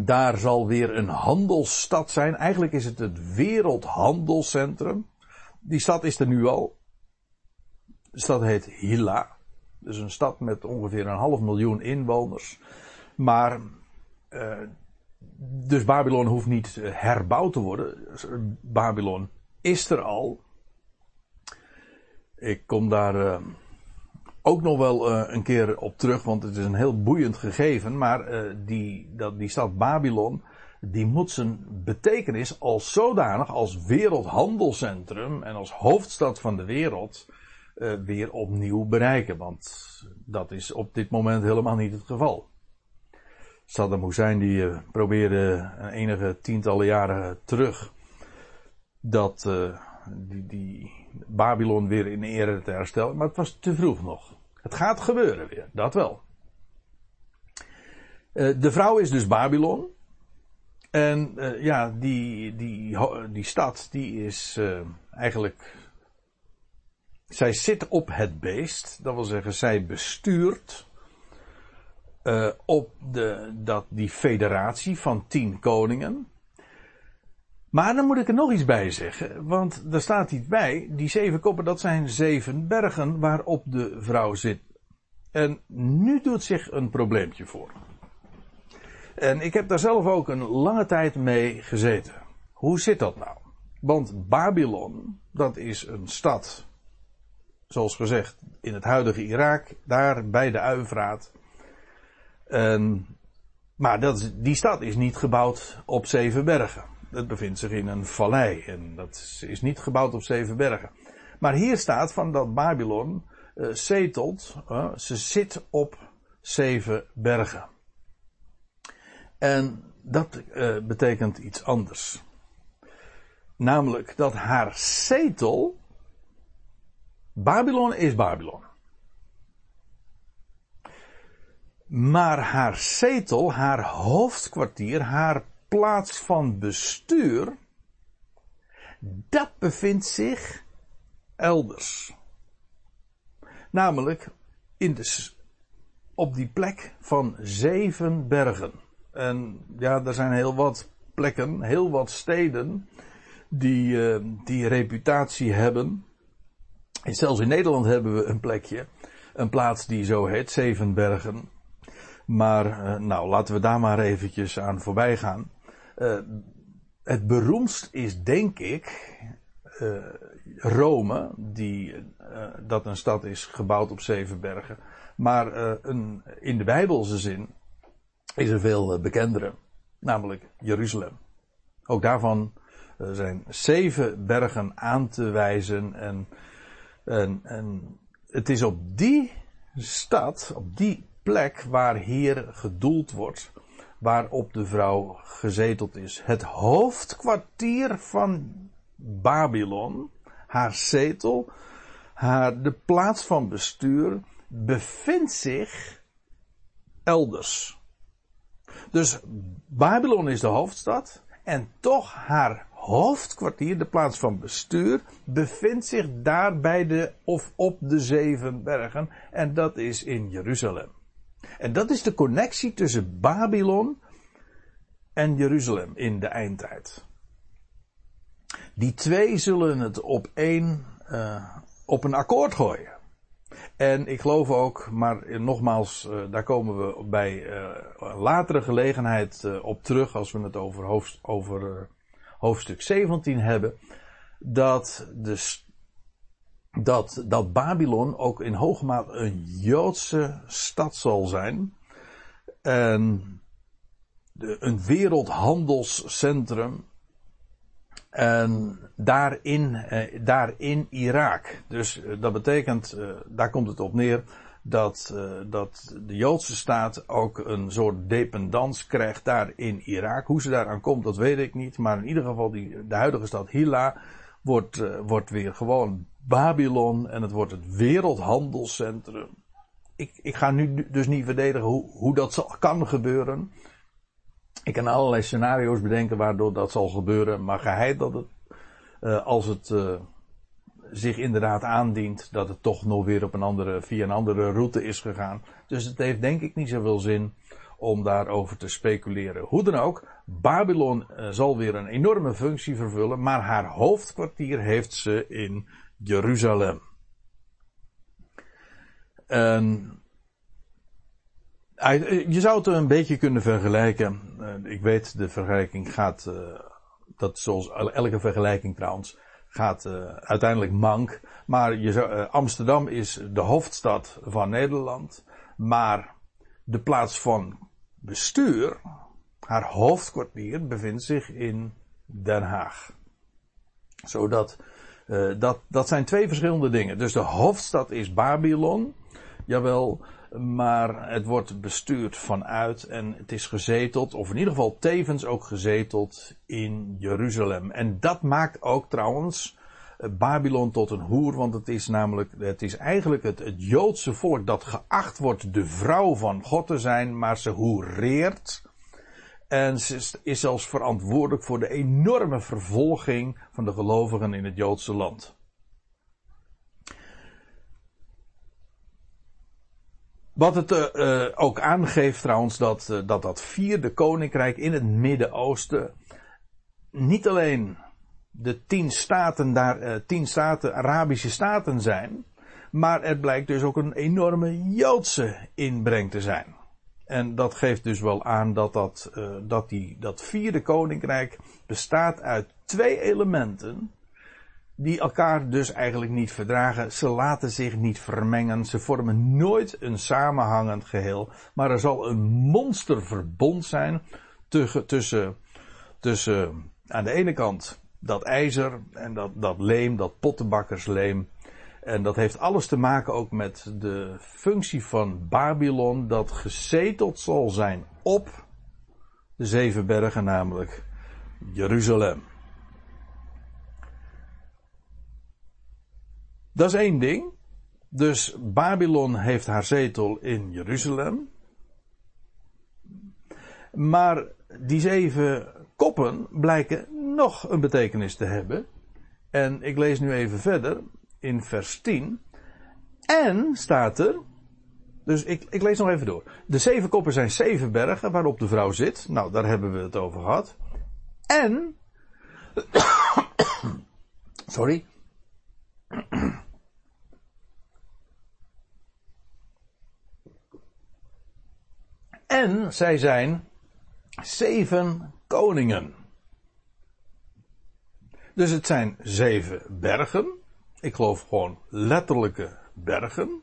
S1: daar zal weer een handelsstad zijn. Eigenlijk is het het wereldhandelscentrum. Die stad is er nu al. De stad heet Hilla. Dus een stad met ongeveer een half miljoen inwoners. Maar, uh, dus Babylon hoeft niet herbouwd te worden. Babylon is er al. Ik kom daar ook nog wel een keer op terug, want het is een heel boeiend gegeven. Maar die, dat, die stad Babylon, die moet zijn betekenis als zodanig, als wereldhandelscentrum en als hoofdstad van de wereld, weer opnieuw bereiken. Want dat is op dit moment helemaal niet het geval. Saddam Hussein die probeerde enige tientallen jaren terug dat die, die Babylon weer in ere te herstellen. Maar het was te vroeg nog. Het gaat gebeuren weer, dat wel. Uh, de vrouw is dus Babylon. En ja, die, die, die stad, die is eigenlijk. Zij zit op het beest. Dat wil zeggen, zij bestuurt. Op de, dat, die federatie van tien koningen. Maar dan moet ik er nog iets bij zeggen, want er staat iets bij. Die zeven koppen, dat zijn zeven bergen waarop de vrouw zit. En nu doet zich een probleempje voor. En ik heb daar zelf ook een lange tijd mee gezeten. Hoe zit dat nou? Want Babylon, dat is een stad, zoals gezegd, in het huidige Irak, daar bij de Uivraat. En, maar dat, die stad is niet gebouwd op zeven bergen het bevindt zich in een vallei en dat is niet gebouwd op zeven bergen. Maar hier staat van dat Babylon uh, zetelt, ze zit op zeven bergen. En dat uh, betekent iets anders. Namelijk dat haar zetel, Babylon is Babylon. Maar haar zetel, haar hoofdkwartier, haar plaats van bestuur, dat bevindt zich elders. Namelijk in de, op die plek van zeven bergen. En ja, er zijn heel wat plekken, heel wat steden die uh, die reputatie hebben. En zelfs in Nederland hebben we een plekje, een plaats die zo heet, Zevenbergen. Maar uh, nou, laten we daar maar eventjes aan voorbij gaan. Uh, het beroemdst is denk ik uh, Rome, die, dat een stad is gebouwd op zeven bergen. Maar een, in de Bijbelse zin is er veel bekendere, namelijk Jeruzalem. Ook daarvan zijn zeven bergen aan te wijzen en, en, en het is op die stad, op die plek waar hier gedoeld wordt waarop de vrouw gezeteld is. Het hoofdkwartier van Babylon, haar zetel, haar, de plaats van bestuur, bevindt zich elders. Dus Babylon is de hoofdstad en toch haar hoofdkwartier, de plaats van bestuur, bevindt zich daar bij de of op de zeven bergen en dat is in Jeruzalem. En dat is de connectie tussen Babylon en Jeruzalem in de eindtijd. Die twee zullen het op één, uh, op een akkoord gooien. En ik geloof ook, maar nogmaals, uh, daar komen we bij uh, een latere gelegenheid op terug als we het over, hoofd, over hoofdstuk 17 hebben, dat de dat, dat Babylon ook in hoge mate een Joodse stad zal zijn. En de, een wereldhandelscentrum. En daarin, eh, daar in Irak. Dus eh, dat betekent, eh, daar komt het op neer, dat, eh, dat de Joodse staat ook een soort dependance krijgt daar in Irak. Hoe ze daaraan komt, dat weet ik niet. Maar in ieder geval, die, de huidige stad Hilla wordt, uh, wordt weer gewoon Babylon en het wordt het wereldhandelscentrum. Ik, ik ga nu dus niet verdedigen hoe, hoe dat zal, kan gebeuren. Ik kan allerlei scenario's bedenken waardoor dat zal gebeuren, maar geheid dat het, uh, als het uh, zich inderdaad aandient, dat het toch nog weer op een andere, via een andere route is gegaan. Dus het heeft denk ik niet zoveel zin om daarover te speculeren. Hoe dan ook, Babylon uh, zal weer een enorme functie vervullen, maar haar hoofdkwartier heeft ze in Jeruzalem. Je zou het een beetje kunnen vergelijken. Ik weet, de vergelijking gaat, dat zoals elke vergelijking trouwens, gaat uiteindelijk mank. Maar je zou, Amsterdam is de hoofdstad van Nederland. Maar de plaats van bestuur, haar hoofdkwartier, bevindt zich in Den Haag. Zodat, uh, dat, dat zijn twee verschillende dingen. Dus de hoofdstad is Babylon, jawel, maar het wordt bestuurd vanuit en het is gezeteld, of in ieder geval tevens ook gezeteld in Jeruzalem. En dat maakt ook trouwens Babylon tot een hoer, want het is namelijk, het is eigenlijk het, het Joodse volk dat geacht wordt de vrouw van God te zijn, maar ze hoereert. En ze is zelfs verantwoordelijk voor de enorme vervolging van de gelovigen in het Joodse land. Wat het uh, ook aangeeft trouwens dat, uh, dat dat vierde koninkrijk in het Midden-Oosten niet alleen de tien staten daar, tien staten, Arabische staten zijn. Maar het blijkt dus ook een enorme Joodse inbreng te zijn. En dat geeft dus wel aan dat, dat, uh, dat, die, dat vierde koninkrijk bestaat uit twee elementen. Die elkaar dus eigenlijk niet verdragen. Ze laten zich niet vermengen. Ze vormen nooit een samenhangend geheel. Maar er zal een monsterverbond zijn tussen, tussen, tussen aan de ene kant dat ijzer en dat, dat leem, dat pottenbakkersleem. En dat heeft alles te maken ook met de functie van Babylon, dat gezeteld zal zijn op de zeven bergen, namelijk Jeruzalem. Dat is één ding. Dus Babylon heeft haar zetel in Jeruzalem. Maar die zeven koppen blijken nog een betekenis te hebben. En ik lees nu even verder in vers 10. En staat er. Dus ik, ik lees nog even door. De zeven koppen zijn zeven bergen waarop de vrouw zit. Nou, daar hebben we het over gehad. En. Sorry. En zij zijn zeven koningen. Dus het zijn zeven bergen. Ik geloof gewoon letterlijke bergen.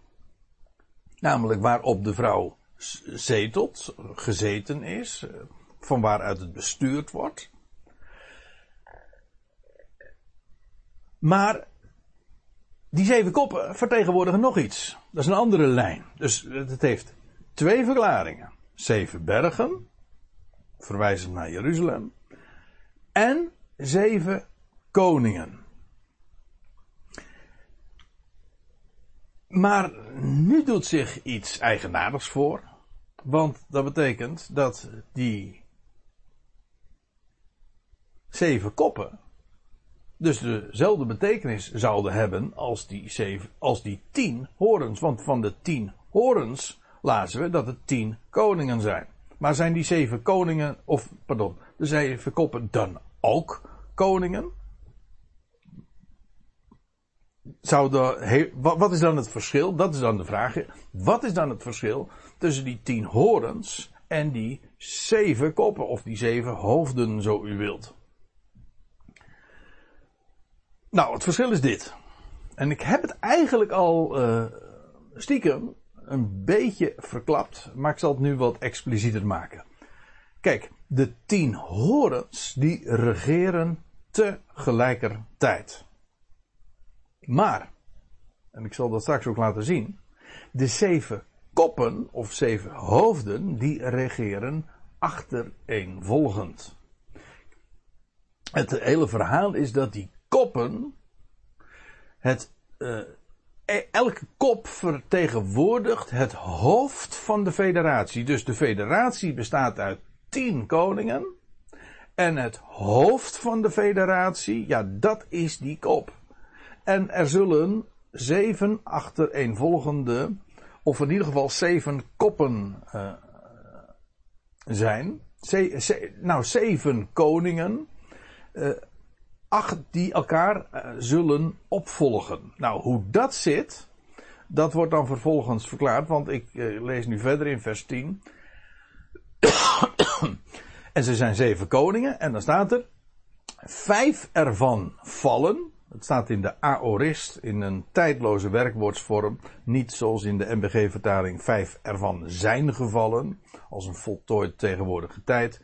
S1: Namelijk waarop de vrouw zetelt, gezeten is, van waaruit het bestuurd wordt. Maar die zeven koppen vertegenwoordigen nog iets. Dat is een andere lijn. Dus het heeft twee verklaringen. Zeven bergen, verwijzend naar Jeruzalem. En zeven koningen. Maar nu doet zich iets eigenaardigs voor. Want dat betekent dat die zeven koppen dus dezelfde betekenis zouden hebben als die, zeven, als die tien horens. Want van de tien horens lazen we dat het tien koningen zijn. Maar zijn die zeven koningen, of pardon, de zeven koppen dan ook koningen? Zou wat is dan het verschil? Dat is dan de vraag. Wat is dan het verschil tussen die tien horens en die zeven koppen, of die zeven hoofden, zo u wilt? Nou, het verschil is dit. En ik heb het eigenlijk al uh, stiekem een beetje verklapt, maar ik zal het nu wat explicieter maken. Kijk, de tien horens die regeren tegelijkertijd. Maar, en ik zal dat straks ook laten zien, de zeven koppen of zeven hoofden die regeren achtereenvolgend. Het hele verhaal is dat die koppen het uh, elke kop vertegenwoordigt het hoofd van de federatie. Dus de federatie bestaat uit tien koningen. En het hoofd van de federatie, ja, dat is die kop. En er zullen zeven achtereenvolgende, of in ieder geval zeven koppen uh, zijn. nou, zeven koningen. Uh, acht die elkaar uh, zullen opvolgen. Nou, hoe dat zit, dat wordt dan vervolgens verklaard, want ik lees nu verder in vers 10. en ze zijn zeven koningen, en dan staat er, vijf ervan vallen, het staat in de aorist, in een tijdloze werkwoordsvorm. Niet zoals in de MBG-vertaling vijf ervan zijn gevallen. Als een voltooid tegenwoordige tijd.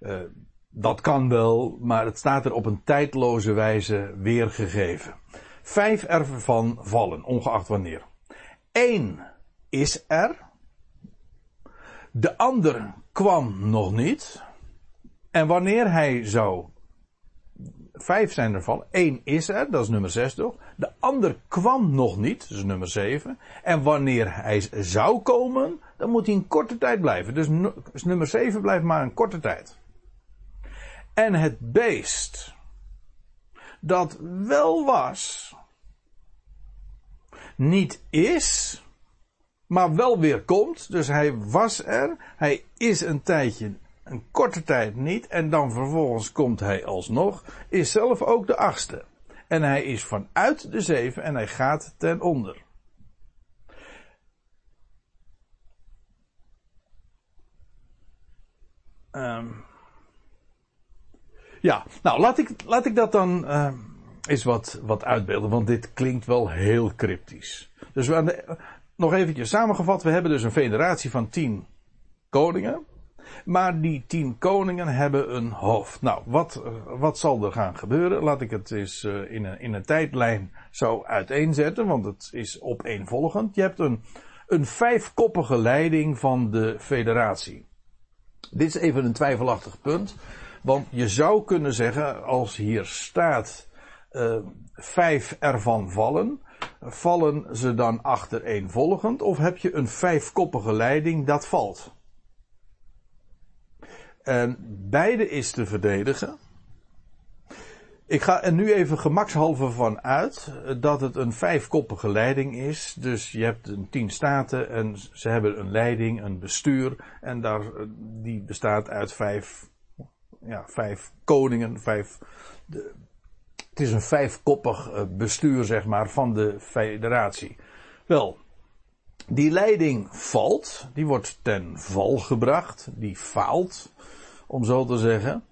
S1: Uh, dat kan wel, maar het staat er op een tijdloze wijze weergegeven. Vijf ervan vallen, ongeacht wanneer. Eén is er. De ander kwam nog niet. En wanneer hij zou Vijf zijn ervan. Eén is er, dat is nummer zes toch? De ander kwam nog niet, dat is nummer zeven. En wanneer hij zou komen, dan moet hij een korte tijd blijven. Dus, dus nummer zeven blijft maar een korte tijd. En het beest, dat wel was, niet is, maar wel weer komt. Dus hij was er, hij is een tijdje een korte tijd niet en dan vervolgens komt hij alsnog, is zelf ook de achtste. En hij is vanuit de zeven en hij gaat ten onder. Um, ja, nou laat ik, laat ik dat dan uh, eens wat, wat uitbeelden, want dit klinkt wel heel cryptisch. Dus we de, nog eventjes samengevat, we hebben dus een federatie van tien koningen. Maar die tien koningen hebben een hoofd. Nou, wat, wat zal er gaan gebeuren? Laat ik het eens uh, in, een, in een tijdlijn zo uiteenzetten, want het is opeenvolgend. Je hebt een, een vijfkoppige leiding van de federatie. Dit is even een twijfelachtig punt, want je zou kunnen zeggen, als hier staat uh, vijf ervan vallen, vallen ze dan achtereenvolgend, of heb je een vijfkoppige leiding dat valt? En beide is te verdedigen. Ik ga er nu even gemakshalve van uit dat het een vijfkoppige leiding is. Dus je hebt een tien staten en ze hebben een leiding, een bestuur. En daar, die bestaat uit vijf, ja, vijf koningen, vijf. De, het is een vijfkoppig eh, bestuur, zeg maar, van de federatie. Wel, die leiding valt, die wordt ten val gebracht, die faalt om zo te zeggen.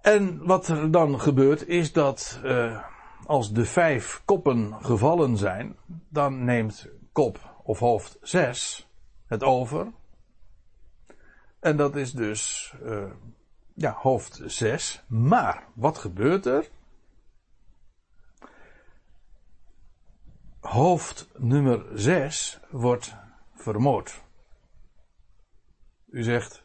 S1: En wat er dan gebeurt is dat uh, als de vijf koppen gevallen zijn, dan neemt kop of hoofd 6 het over. En dat is dus uh, ja, hoofd 6. Maar wat gebeurt er? Hoofd nummer 6 wordt vermoord. U zegt,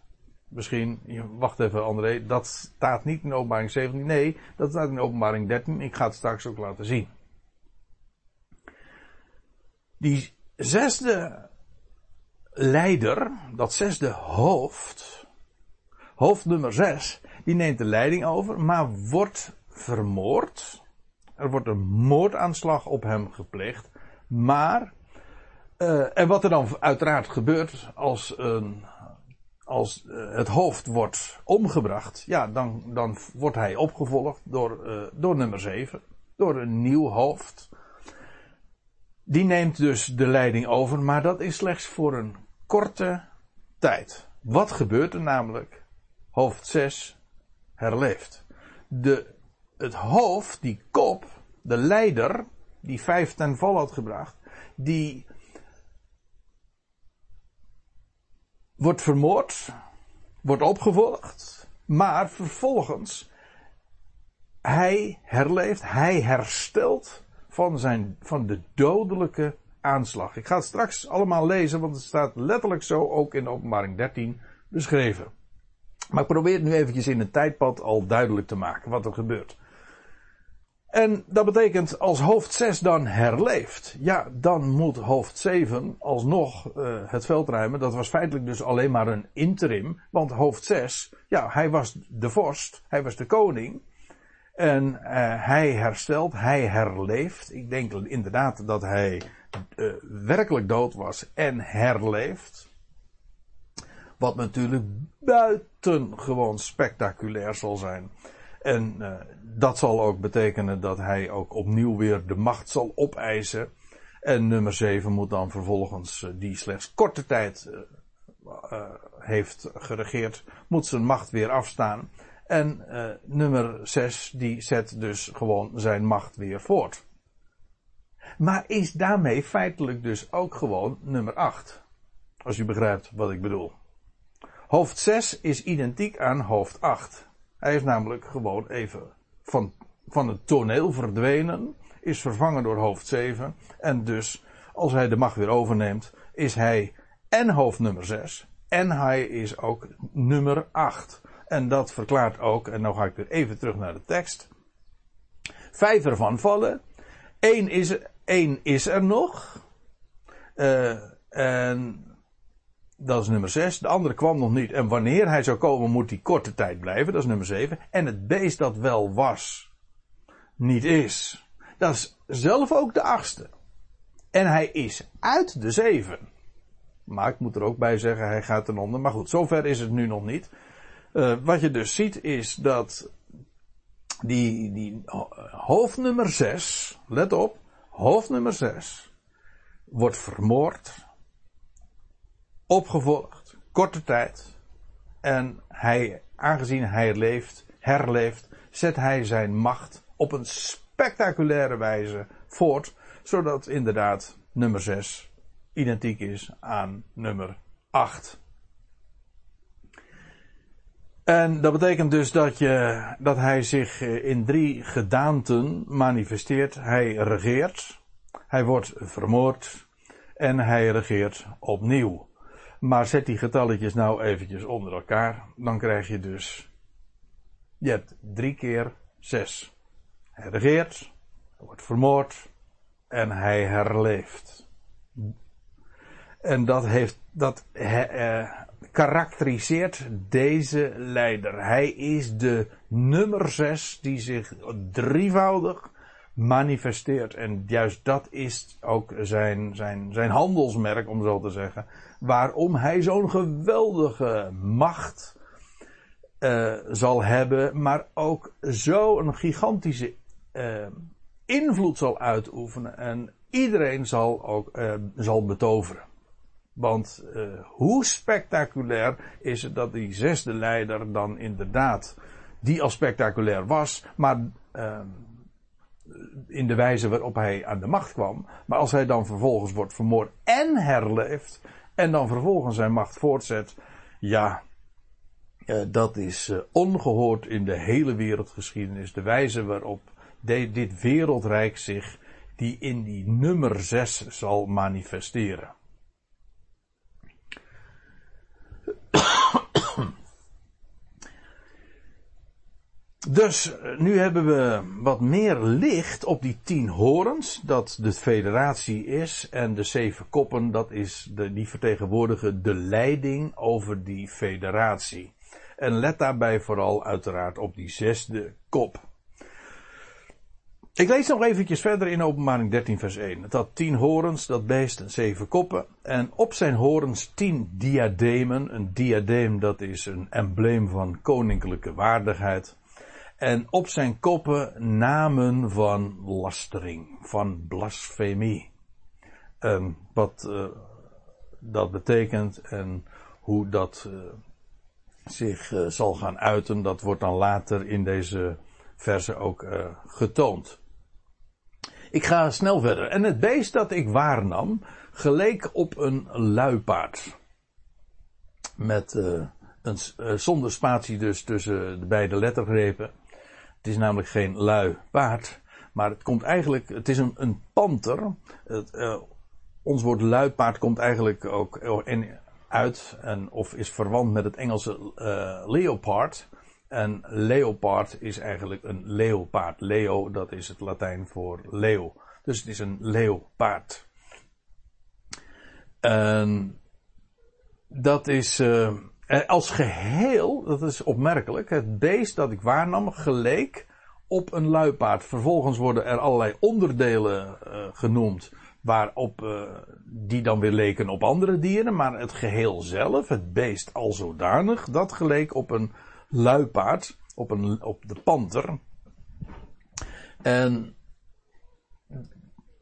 S1: misschien, wacht even André, dat staat niet in openbaring 17. Nee, dat staat in openbaring 13. Ik ga het straks ook laten zien. Die zesde leider, dat zesde hoofd, hoofd nummer 6, die neemt de leiding over, maar wordt vermoord. Er wordt een moordaanslag op hem gepleegd. Maar, uh, en wat er dan uiteraard gebeurt als een als uh, het hoofd wordt omgebracht, ja, dan, dan wordt hij opgevolgd door, uh, door nummer 7. Door een nieuw hoofd. Die neemt dus de leiding over, maar dat is slechts voor een korte tijd. Wat gebeurt er namelijk? Hoofd 6 herleeft. De, het hoofd, die kop, de leider, die vijf ten val had gebracht, die wordt vermoord, wordt opgevolgd, maar vervolgens hij herleeft, hij herstelt van, zijn, van de dodelijke aanslag. Ik ga het straks allemaal lezen, want het staat letterlijk zo ook in openbaring 13 beschreven. Maar ik probeer het nu eventjes in een tijdpad al duidelijk te maken wat er gebeurt. En dat betekent als hoofd 6 dan herleeft, ja, dan moet hoofd 7 alsnog uh, het veld ruimen. Dat was feitelijk dus alleen maar een interim, want hoofd 6, ja, hij was de vorst, hij was de koning. En uh, hij herstelt, hij herleeft. Ik denk inderdaad dat hij uh, werkelijk dood was en herleeft. Wat natuurlijk buitengewoon spectaculair zal zijn. En uh, dat zal ook betekenen dat hij ook opnieuw weer de macht zal opeisen. En nummer 7 moet dan vervolgens, die slechts korte tijd heeft geregeerd, moet zijn macht weer afstaan. En uh, nummer 6 die zet dus gewoon zijn macht weer voort. Maar is daarmee feitelijk dus ook gewoon nummer 8. Als u begrijpt wat ik bedoel. Hoofd 6 is identiek aan hoofd 8. Hij is namelijk gewoon even van, van het toneel verdwenen. Is vervangen door hoofd 7. En dus, als hij de macht weer overneemt, is hij en hoofd nummer 6. En hij is ook nummer 8. En dat verklaart ook, en nu ga ik weer even terug naar de tekst. Vijf ervan vallen. Eén is, één is er nog. Uh, en dat is nummer 6. De andere kwam nog niet. En wanneer hij zou komen, moet hij korte tijd blijven. Dat is nummer 7. En het beest dat wel was, niet is. Dat is zelf ook de achtste. En hij is uit de zeven. Maar ik moet er ook bij zeggen, hij gaat ten onder. Maar goed, zover is het nu nog niet. Uh, wat je dus ziet is dat die, die hoofdnummer 6, let op, hoofdnummer 6 wordt vermoord, opgevolgd, korte tijd. En hij, aangezien hij leeft, herleeft, zet hij zijn macht op een spectaculaire wijze voort, zodat inderdaad nummer 6 identiek is aan nummer 8. En dat betekent dus dat, je, dat hij zich eh, in drie gedaanten manifesteert. Hij regeert, hij wordt vermoord en hij regeert opnieuw. Maar zet die getalletjes nou eventjes onder elkaar, dan krijg je dus, je hebt drie keer zes. Hij regeert, hij wordt vermoord en hij herleeft. En dat heeft, dat, uh, karakteriseert deze leider. Hij is de nummer zes die zich drievoudig manifesteert. En juist dat is ook zijn, zijn, zijn handelsmerk, om zo te zeggen. Waarom hij zo'n geweldige macht uh, zal hebben, maar ook zo'n gigantische uh, invloed zal uitoefenen. En iedereen zal ook uh, zal betoveren. Want hoe spectaculair is het dat die zesde leider dan inderdaad, die al spectaculair was, maar in de wijze waarop hij aan de macht kwam. Maar als hij dan vervolgens wordt vermoord en herleeft, en dan vervolgens zijn macht voortzet, ja, uh, dat is uh, ongehoord in de hele wereldgeschiedenis. De wijze waarop dit wereldrijk zich, die in die nummer zes zal manifesteren. Dus nu hebben we wat meer licht op die tien horens, dat de federatie is, en de zeven koppen, dat is de, die vertegenwoordigen de leiding over die federatie. En let daarbij vooral uiteraard op die zesde kop. Ik lees nog eventjes verder in openbaring 13 vers 1. Het had tien horens, dat beest en zeven koppen. En op zijn horens tien diademen. Een diadeem dat is een embleem van koninklijke waardigheid. En op zijn koppen namen van lastering, van blasfemie. Wat uh, dat betekent en hoe dat uh, zich uh, zal gaan uiten, dat wordt dan later in deze verse ook getoond. Ik ga snel verder. En het beest dat ik waarnam, geleek op een luipaard. Met een, zonder spatie dus tussen de beide lettergrepen. Het is namelijk geen lui paard. Maar het komt eigenlijk, het is een, een panter. Het, uh, ons woord luipaard komt eigenlijk ook in, uit. En, of is verwant met het Engelse leopard. En leopard is eigenlijk een leeuwpaard. Leo, dat is het Latijn voor leeuw. Dus het is een leeuwpaard. En dat is uh, als geheel, dat is opmerkelijk, het beest dat ik waarnam geleek op een luipaard. Vervolgens worden er allerlei onderdelen uh, genoemd waarop uh, die dan weer leken op andere dieren, maar het geheel zelf, het beest al zodanig, dat geleek op een luipaard, op, een, op de panter. En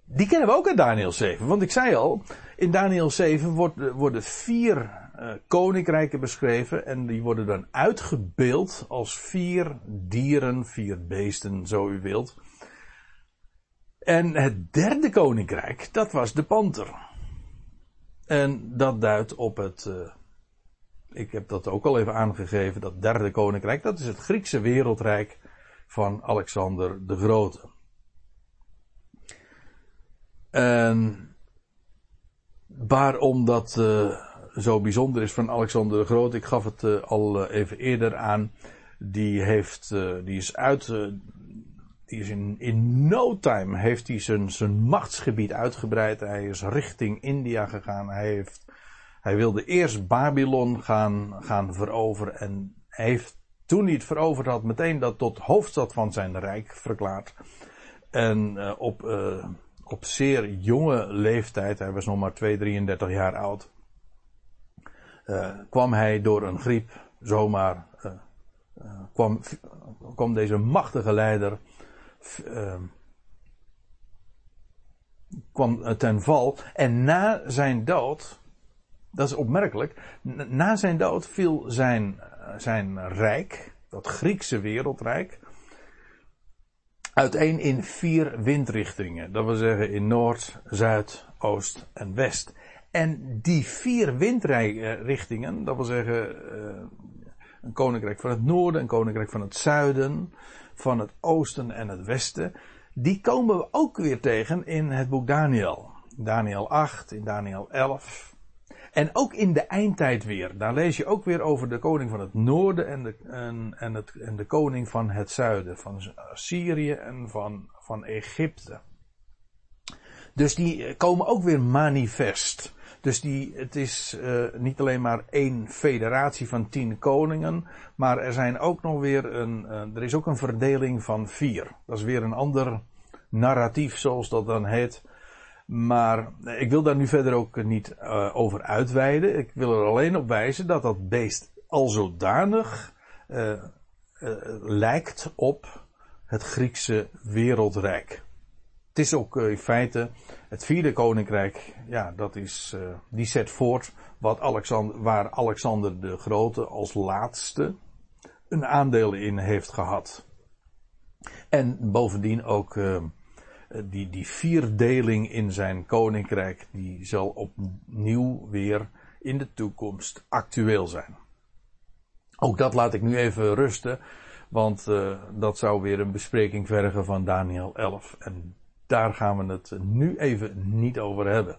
S1: die kennen we ook uit Daniel 7. Want ik zei al, in Daniel 7 wordt, worden vier uh, koninkrijken beschreven. En die worden dan uitgebeeld als vier dieren, vier beesten, zo u wilt. En het derde koninkrijk, dat was de panter. En dat duidt op het. Uh, ik heb dat ook al even aangegeven. Dat derde koninkrijk, dat is het Griekse wereldrijk van Alexander de Grote. En waarom dat uh, zo bijzonder is van Alexander de Grote, ik gaf het uh, al even eerder aan. Die, heeft, die is uit die is in, in no time heeft hij zijn, zijn machtsgebied uitgebreid. Hij is richting India gegaan. Hij, heeft, hij wilde eerst Babylon gaan, gaan veroveren. En hij heeft toen hij het veroverd had meteen dat tot hoofdstad van zijn rijk verklaard. En op, op zeer jonge leeftijd, hij was nog maar 2, 33 jaar oud, uh, kwam hij door een griep zomaar, kwam, kwam deze machtige leider uh, kwam ten val. En na zijn dood, dat is opmerkelijk, na zijn dood viel zijn, zijn rijk, dat Griekse wereldrijk, uiteen in vier windrichtingen. Dat wil zeggen in Noord, Zuid, Oost en West. En die vier windrichtingen, dat wil zeggen uh, een koninkrijk van het noorden, een koninkrijk van het zuiden, van het oosten en het westen, die komen we ook weer tegen in het boek Daniel. Daniel 8, in Daniel 11. En ook in de eindtijd weer. Daar lees je ook weer over de koning van het noorden en de, en, en, het, en de koning van het zuiden. Van Syrië en van, van Egypte. Dus die komen ook weer manifest. Dus die, het is uh, niet alleen maar één federatie van tien koningen, maar er zijn ook nog weer een, uh, er is ook een verdeling van vier. Dat is weer een ander narratief, zoals dat dan heet. Maar ik wil daar nu verder ook niet uh, over uitweiden. Ik wil er alleen op wijzen dat dat beest al zodanig lijkt op het Griekse wereldrijk. Het is ook in feite het vierde koninkrijk, ja, dat is, uh, die zet voort wat Alexander, waar Alexander de Grote als laatste een aandeel in heeft gehad. En bovendien ook uh, die, die vierdeling in zijn koninkrijk, die zal opnieuw weer in de toekomst actueel zijn. Ook dat laat ik nu even rusten, want dat zou weer een bespreking vergen van Daniel 11. En daar gaan we het nu even niet over hebben.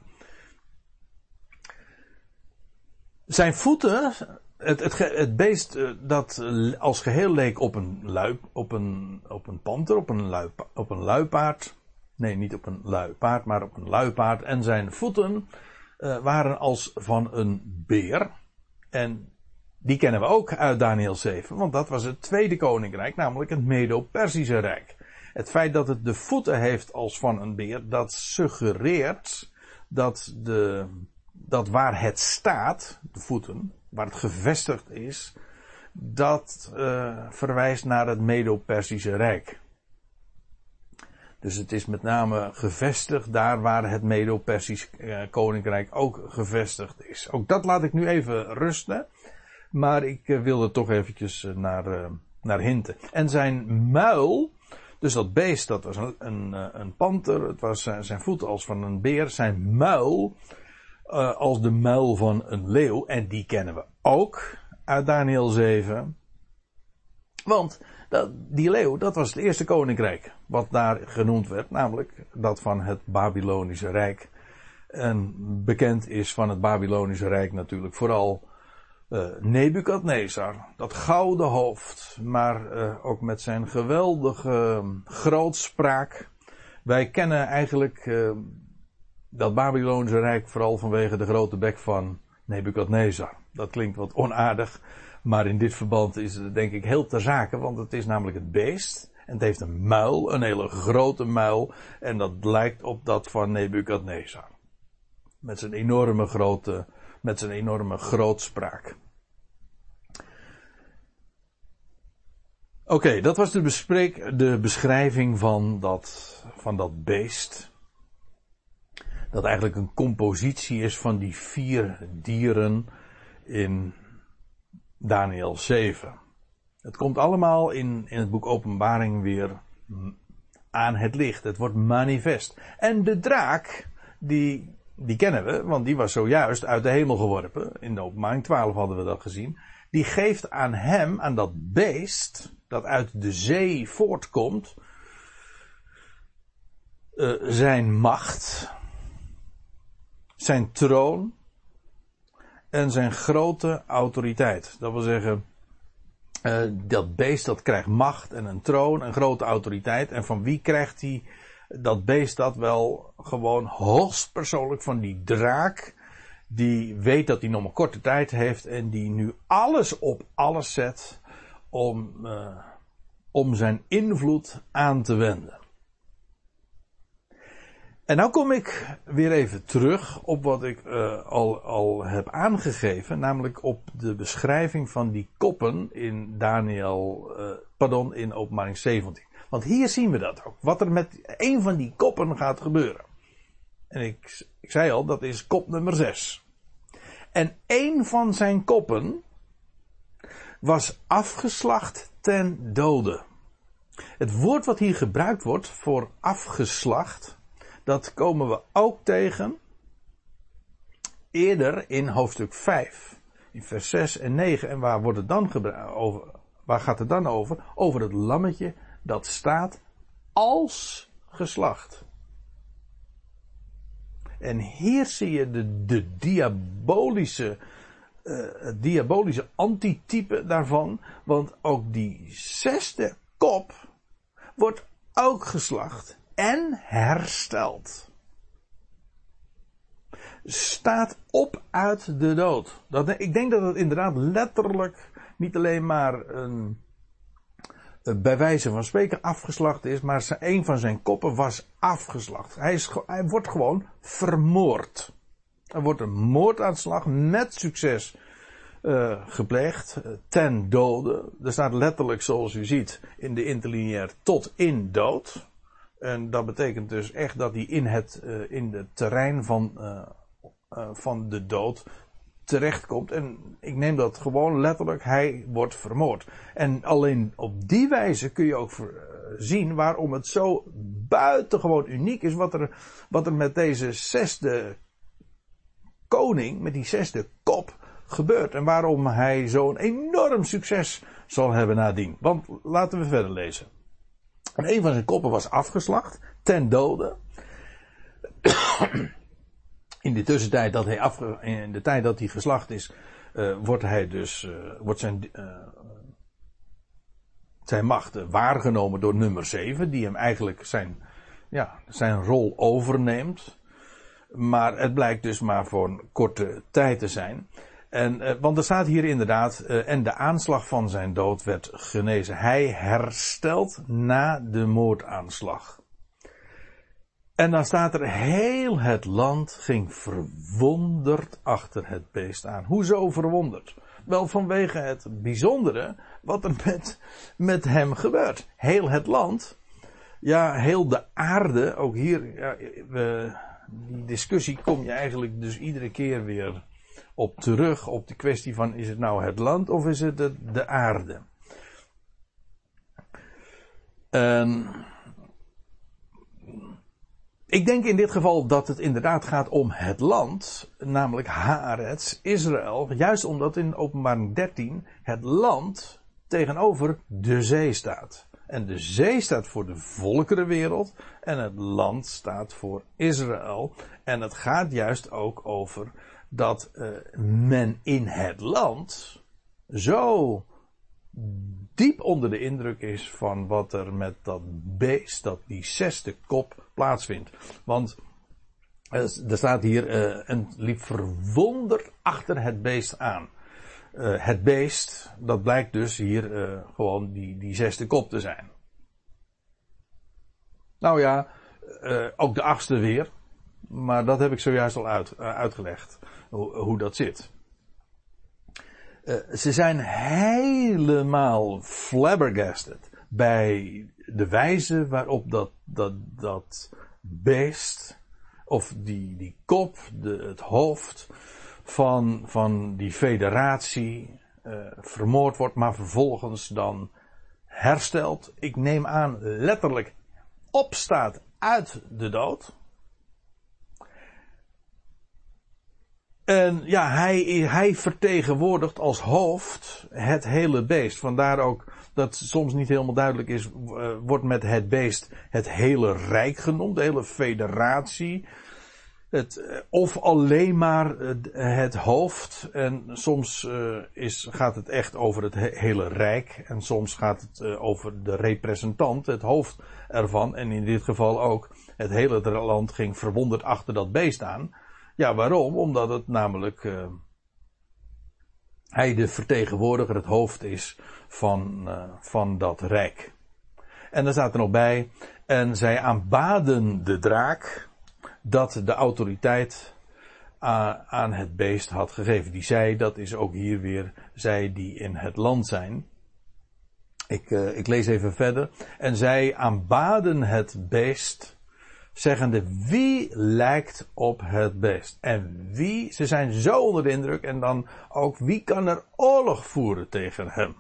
S1: Zijn voeten, het, het, het beest eh, dat als geheel leek op een, lui, op een, op een panter, op een, op een luipaard. Nee, niet op een luipaard, maar op een luipaard. En zijn voeten uh, waren als van een beer. En die kennen we ook uit Daniel 7, want dat was het tweede koninkrijk, namelijk het Medo-Persische Rijk. Het feit dat het de voeten heeft als van een beer, dat suggereert dat, de, dat waar het staat, de voeten, waar het gevestigd is, dat uh, verwijst naar het Medo-Persische Rijk. Dus het is met name gevestigd daar waar het Medo-Persisch uh, koninkrijk ook gevestigd is. Ook dat laat ik nu even rusten. Maar ik uh, wilde toch eventjes naar, naar hinten. En zijn muil, dus dat beest, dat was een, een, eh, een panter. Het was zijn, zijn voeten als van een beer. Zijn muil uh, als de muil van een leeuw. En die kennen we ook uit Daniel 7. Want dat, die leeuw, dat was het eerste koninkrijk. Wat daar genoemd werd. Namelijk dat van het Babylonische Rijk. En bekend is van het Babylonische Rijk natuurlijk vooral uh, Nebukadnezar, dat gouden hoofd, maar uh, ook met zijn geweldige uh, grootspraak. Wij kennen eigenlijk uh, dat Babylonische Rijk vooral vanwege de grote bek van Nebukadnezar. Dat klinkt wat onaardig, maar in dit verband is het denk ik heel ter zake, want het is namelijk het beest. En het heeft een muil, een hele grote muil, en dat lijkt op dat van Nebukadnezar. Met zijn enorme grote, met zijn enorme grootspraak. Oké, dat was de, bespreek, de beschrijving van dat, van dat beest. Dat eigenlijk een compositie is van die vier dieren in Daniel 7. Het komt allemaal in, in het boek Openbaring weer aan het licht. Het wordt manifest. En de draak, die, die kennen we, want die was zojuist uit de hemel geworpen. In de Openbaring 12 hadden we dat gezien. Die geeft aan hem, aan dat beest, dat uit de zee voortkomt, uh, zijn macht, zijn troon en zijn grote autoriteit. Dat wil zeggen, uh, dat beest dat krijgt macht en een troon en grote autoriteit. En van wie krijgt hij dat beest dat wel gewoon hoogstpersoonlijk van die draak. Die weet dat hij nog maar korte tijd heeft en die nu alles op alles zet om, uh, om zijn invloed aan te wenden. En nou kom ik weer even terug op wat ik uh, al, al heb aangegeven, namelijk op de beschrijving van die koppen in Daniel, uh, pardon, in openbaring 17. Want hier zien we dat ook, wat er met een van die koppen gaat gebeuren. En ik, ik zei al, dat is kop nummer 6. En een van zijn koppen was afgeslacht ten dode. Het woord wat hier gebruikt wordt voor afgeslacht, dat komen we ook tegen eerder in hoofdstuk 5, in vers 6 en 9. En waar, wordt het dan over, waar gaat het dan over? Over het lammetje dat staat als geslacht. En hier zie je de, diabolische, het diabolische antitype daarvan. Want ook die zesde kop wordt ook geslacht en hersteld. Staat op uit de dood. Dat, ik denk dat het inderdaad letterlijk niet alleen maar een, bij wijze van spreken afgeslacht is, maar een van zijn koppen was afgeslacht. Hij, is, wordt gewoon vermoord. Er wordt een moordaanslag met succes uh, gepleegd, uh, ten dode. Er staat letterlijk, zoals u ziet, in de interlineair tot in dood. En dat betekent dus echt dat hij in het, in het terrein van, van de dood terechtkomt. En ik neem dat gewoon letterlijk, hij wordt vermoord. En alleen op die wijze kun je ook zien waarom het zo buitengewoon uniek is wat er, wat er met deze zesde koning, met die zesde kop, gebeurt. En waarom hij zo'n enorm succes zal hebben nadien. Want laten we verder lezen. En een van zijn koppen was afgeslacht, ten dode. In de tussentijd dat hij afge, in de tijd dat hij geslacht is, uh, wordt hij dus, uh, wordt zijn, uh, zijn macht waargenomen door nummer 7, die hem eigenlijk zijn, ja, zijn rol overneemt. Maar het blijkt dus maar voor een korte tijd te zijn. En, want er staat hier inderdaad, en de aanslag van zijn dood werd genezen. Hij herstelt na de moordaanslag. En dan staat er, heel het land ging verwonderd achter het beest aan. Hoezo verwonderd? Wel vanwege het bijzondere wat er met, met hem gebeurt. Heel het land, ja, heel de aarde, ook hier, ja, we, die discussie kom je eigenlijk dus iedere keer weer op terug op de kwestie van is het nou het land of is het de, de aarde? En ik denk in dit geval dat het inderdaad gaat om het land, namelijk Haaretz, Israël, juist omdat in openbaring 13 het land tegenover de zee staat. En de zee staat voor de volkerenwereld en het land staat voor Israël. En het gaat juist ook over dat uh, men in het land zo diep onder de indruk is van wat er met dat beest, dat die zesde kop plaatsvindt. Want er staat hier uh, een liep verwonder achter het beest aan. Uh, het beest, dat blijkt dus hier gewoon die, die zesde kop te zijn. Nou ja, ook de achtste weer. Maar dat heb ik zojuist al uit, uitgelegd. Hoe, hoe dat zit. ze zijn helemaal flabbergasted bij de wijze waarop dat, dat, dat beest of die, die kop, de, het hoofd van, van die federatie uh, vermoord wordt, maar vervolgens dan herstelt. Ik neem aan letterlijk opstaat uit de dood. En ja, hij, hij vertegenwoordigt als hoofd het hele beest. Vandaar ook dat soms niet helemaal duidelijk is, uh, wordt met het beest het hele rijk genoemd, de hele federatie. Het, eh, of alleen maar het hoofd. En soms uh, is, gaat het echt over het hele rijk. En soms gaat het over de representant, het hoofd ervan. En in dit geval ook het hele land ging verwonderd achter dat beest aan. Ja, waarom? Omdat het namelijk hij de vertegenwoordiger, het hoofd is van, van dat rijk. En dan staat er nog bij. En zij aanbaden de draak dat de autoriteit aan het beest had gegeven. Die zij, dat is ook hier weer zij die in het land zijn. Ik, uh, ik lees even verder. En zij aanbaden het beest, zeggende wie lijkt op het beest? En wie, ze zijn zo onder de indruk en dan ook wie kan er oorlog voeren tegen hem?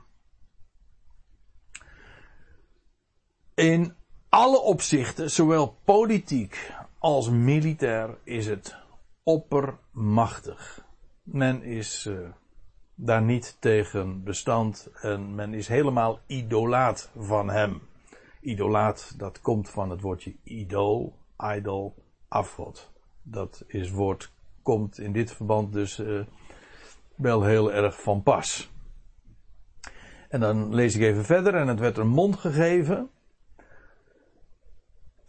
S1: In alle opzichten, zowel politiek als militair is het oppermachtig. Men is uh, daar niet tegen bestand en men is helemaal idolaat van hem. Idolaat, dat komt van het woordje idool, idol, afgod. Dat is woord, komt in dit verband dus uh, wel heel erg van pas. En dan lees ik even verder en het werd een mond gegeven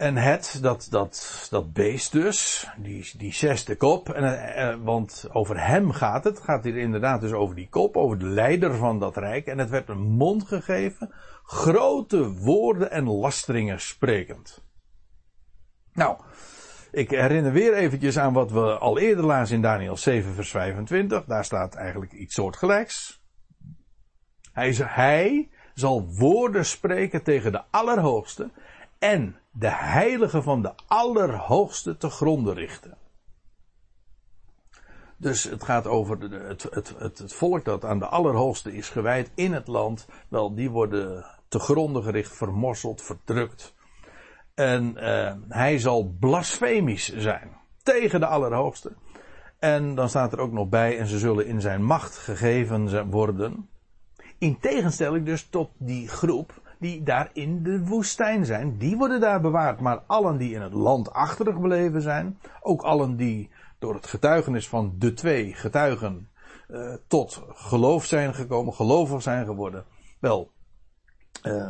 S1: en het, dat, dat, dat beest dus, die, die zesde kop, en, eh, want over hem gaat het, het gaat hier inderdaad dus over die kop, over de leider van dat rijk, en het werd een mond gegeven, grote woorden en lasteringen sprekend. Nou, ik herinner weer eventjes aan wat we al eerder lazen in Daniel 7 vers 25, daar staat eigenlijk iets soortgelijks. Hij, hij zal woorden spreken tegen de Allerhoogste, en de heilige van de Allerhoogste te gronden richten. Dus het gaat over het, het, het, volk dat aan de Allerhoogste is gewijd in het land. Wel, die worden te gronden gericht, vermorseld, verdrukt. En uh, hij zal blasfemisch zijn tegen de Allerhoogste. En dan staat er ook nog bij, en ze zullen in zijn macht gegeven worden. In tegenstelling dus tot die groep die daar in de woestijn zijn, die worden daar bewaard. Maar allen die in het land achtergebleven zijn, ook allen die door het getuigenis van de twee getuigen uh, tot geloof zijn gekomen, gelovig zijn geworden, wel, uh,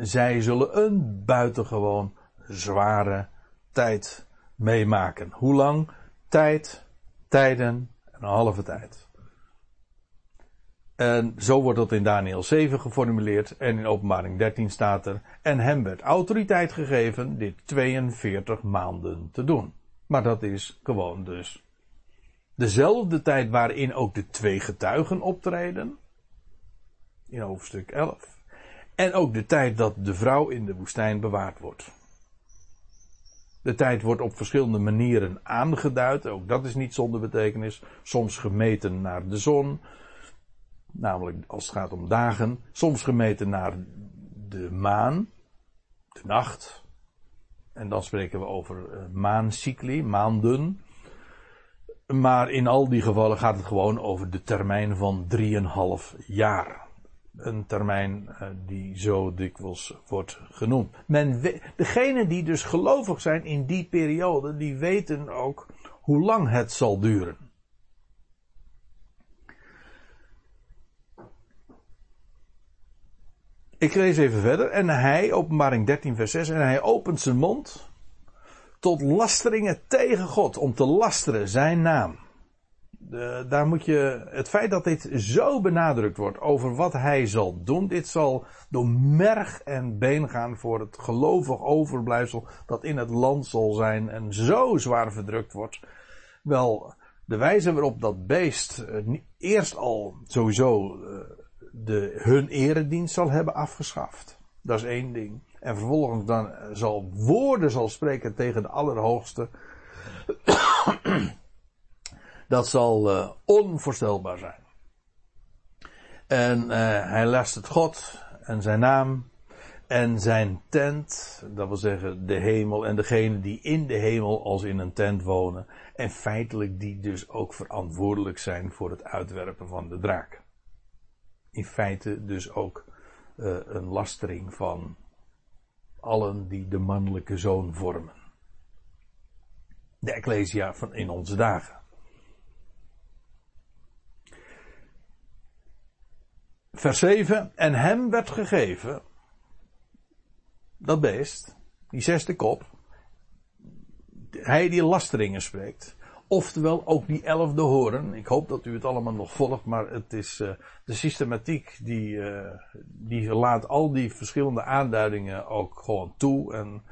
S1: zij zullen een buitengewoon zware tijd meemaken. Hoe lang? Tijd, tijden en een halve tijd. En zo wordt dat in Daniel 7 geformuleerd en in openbaring 13 staat er, en hem werd autoriteit gegeven dit 42 maanden te doen. Maar dat is gewoon dus dezelfde tijd waarin ook de twee getuigen optreden, in hoofdstuk 11. En ook de tijd dat de vrouw in de woestijn bewaard wordt. De tijd wordt op verschillende manieren aangeduid, ook dat is niet zonder betekenis. Soms gemeten naar de zon, namelijk als het gaat om dagen, soms gemeten naar de maan, de nacht, en dan spreken we over uh, maancycli, maanden. Maar in al die gevallen gaat het gewoon over de termijn van 3,5 jaar een termijn eh, die zo dikwijls wordt genoemd. Men degenen die dus gelovig zijn in die periode, die weten ook hoe lang het zal duren. Ik lees even verder. En hij, openbaring 13, vers 6, en hij opent zijn mond tot lasteringen tegen God, om te lasteren zijn naam. De, daar moet je, het feit dat dit zo benadrukt wordt over wat hij zal doen, dit zal door merg en been gaan voor het gelovig overblijfsel dat in het land zal zijn en zo zwaar verdrukt wordt. Wel, de wijze waarop dat beest eh, eerst al sowieso eh, de, hun eredienst zal hebben afgeschaft. Dat is één ding. En vervolgens dan zal woorden zal spreken tegen de Allerhoogste. Dat zal uh, onvoorstelbaar zijn. En uh, hij last het God en zijn naam en zijn tent, dat wil zeggen de hemel en degene die in de hemel als in een tent wonen. En feitelijk die dus ook verantwoordelijk zijn voor het uitwerpen van de draak. In feite dus ook uh, een lastering van allen die de mannelijke zoon vormen. De Ecclesia van in onze dagen. Vers 7. En hem werd gegeven, dat beest, die zesde kop, hij die lasteringen spreekt, oftewel ook die elfde horen. Ik hoop dat u het allemaal nog volgt, maar het is uh, de systematiek die, uh, die laat al die verschillende aanduidingen ook gewoon toe en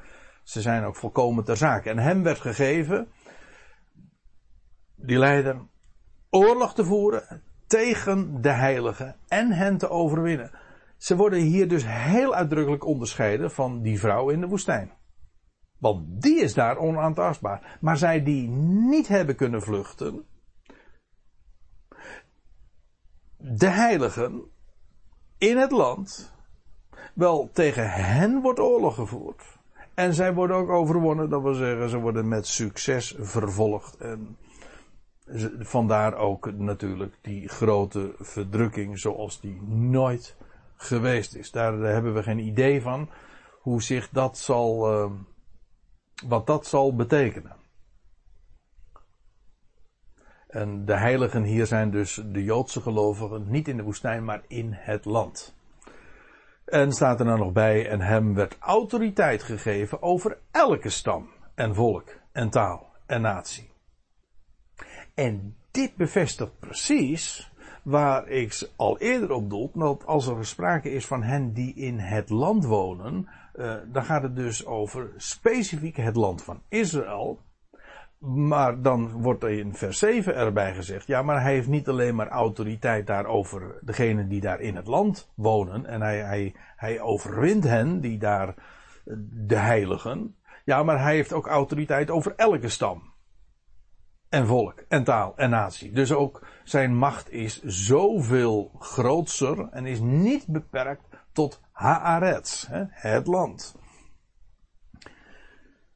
S1: ze zijn ook volkomen ter zake. En hem werd gegeven, die leider, oorlog te voeren tegen de heiligen en hen te overwinnen. Ze worden hier dus heel uitdrukkelijk onderscheiden van die vrouw in de woestijn. Want die is daar onaantastbaar. Maar zij die niet hebben kunnen vluchten, de heiligen in het land, wel tegen hen wordt oorlog gevoerd. En zij worden ook overwonnen, dat wil zeggen, ze worden met succes vervolgd. En vandaar ook natuurlijk die grote verdrukking zoals die nooit geweest is. Daar hebben we geen idee van hoe zich dat zal, uh, wat dat zal betekenen. En de heiligen hier zijn dus de Joodse gelovigen, niet in de woestijn, maar in het land. En staat er dan nog bij, en hem werd autoriteit gegeven over elke stam en volk en taal en natie. En dit bevestigt precies waar ik al eerder op doel, dat als er sprake is van hen die in het land wonen, uh, dan gaat het dus over specifiek het land van Israël. Maar dan wordt er in vers 7 erbij gezegd, ja, maar hij heeft niet alleen maar autoriteit daarover degenen die daar in het land wonen, en hij, hij, hij overwint hen, die daar, de heiligen, ja, maar hij heeft ook autoriteit over elke stam en volk en taal en natie. Dus ook zijn macht is zoveel grootser en is niet beperkt tot Haaretz, het land.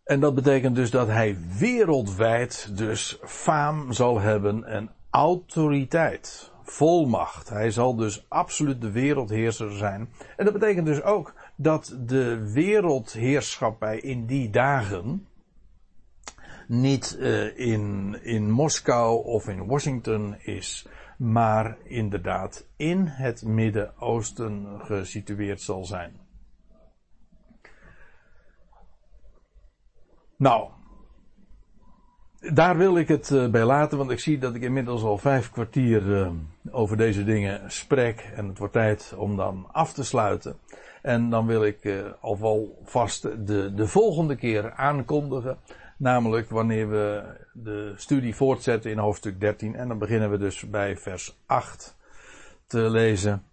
S1: En dat betekent dus dat hij wereldwijd dus faam zal hebben en autoriteit, volmacht. Hij zal dus absoluut de wereldheerser zijn. En dat betekent dus ook dat de wereldheerschappij in die dagen, niet uh, in, in Moskou of in Washington is, maar inderdaad in het Midden-Oosten gesitueerd zal zijn. Nou, daar wil ik het uh, bij laten, want ik zie dat ik inmiddels al vijf kwartier uh, over deze dingen spreek en het wordt tijd om dan af te sluiten. En dan wil ik alvast de, de volgende keer aankondigen Namelijk wanneer we de studie voortzetten in hoofdstuk 13. En dan beginnen we dus bij vers 8 te lezen.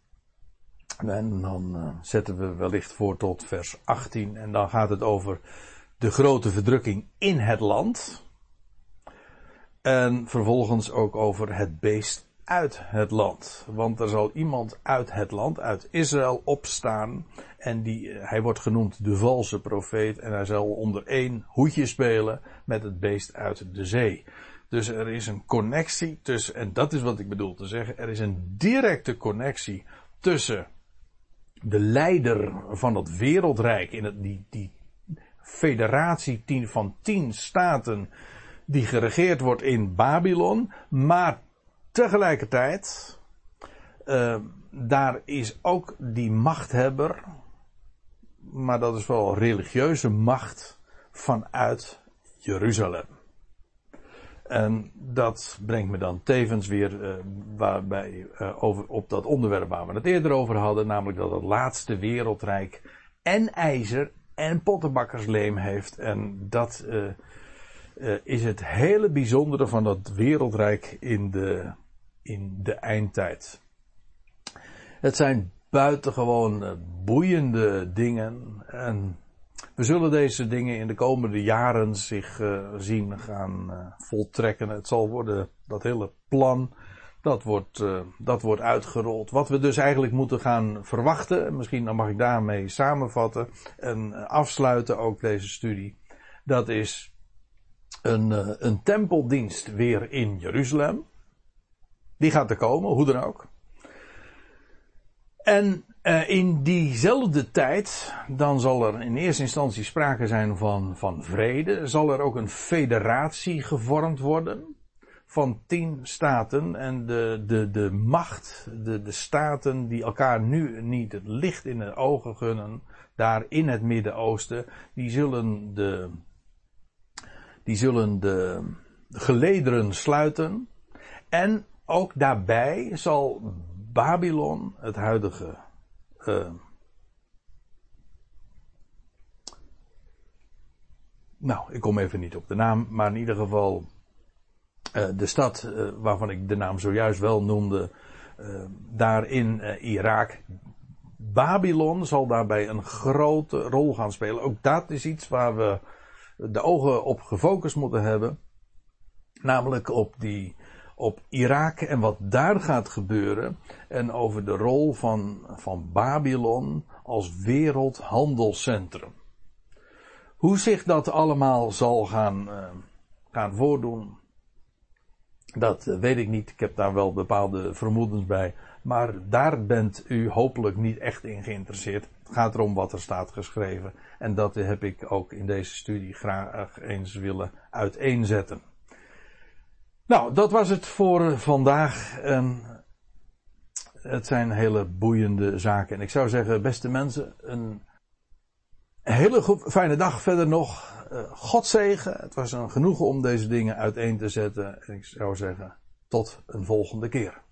S1: En dan uh, zetten we wellicht voor tot vers 18. En dan gaat het over de grote verdrukking in het land. En vervolgens ook over het beest uit het land. Want er zal iemand uit het land, uit Israël, opstaan. En die, eh, hij wordt genoemd de valse profeet. En hij zal onder één hoedje spelen met het beest uit de zee. Dus er is een connectie tussen, en dat is wat ik bedoel te zeggen. Er is een directe connectie tussen de leider van het wereldrijk in die, die federatie van tien staten die geregeerd wordt in Babylon, maar tegelijkertijd uh, daar is ook die machthebber, maar dat is wel religieuze macht vanuit Jeruzalem. En dat brengt me dan tevens weer uh, waarbij, uh, over, op dat onderwerp waar we het eerder over hadden, namelijk dat het laatste wereldrijk en ijzer en pottenbakkersleem heeft. En dat uh, is het hele bijzondere van dat wereldrijk in de, in de eindtijd. Het zijn buitengewoon boeiende dingen en we zullen deze dingen in de komende jaren zich uh, zien gaan uh, voltrekken. Het zal worden, dat hele plan, dat wordt, dat wordt uitgerold. Wat we dus eigenlijk moeten gaan verwachten, misschien dan mag ik daarmee samenvatten en afsluiten ook deze studie. Dat is een, een tempeldienst weer in Jeruzalem. Die gaat er komen, hoe dan ook. En uh, in diezelfde tijd, dan zal er in eerste instantie sprake zijn van, van vrede. Zal er ook een federatie gevormd worden van tien staten. En de, de, de macht, de, de staten die elkaar nu niet het licht in de ogen gunnen, daar in het Midden-Oosten, die zullen de, die zullen de gelederen sluiten. En ook daarbij zal Babylon, het huidige uh, nou, ik kom even niet op de naam, maar in ieder geval uh, de stad uh, waarvan ik de naam zojuist wel noemde, daar in Irak. Babylon zal daarbij een grote rol gaan spelen. Ook dat is iets waar we de ogen op gefocust moeten hebben. Namelijk op die op Irak en wat daar gaat gebeuren. En over de rol van, van Babylon als wereldhandelscentrum. Hoe zich dat allemaal zal gaan, uh, gaan voordoen, dat uh, weet ik niet. Ik heb daar wel bepaalde vermoedens bij. Maar daar bent u hopelijk niet echt in geïnteresseerd. Het gaat erom wat er staat geschreven. En dat heb ik ook in deze studie graag eens willen uiteenzetten. Nou, dat was het voor vandaag. Um, het zijn hele boeiende zaken. En ik zou zeggen, beste mensen, een hele fijne dag verder nog. Uh, God zegen. Het was een genoegen om deze dingen uiteen te zetten. En ik zou zeggen, tot een volgende keer.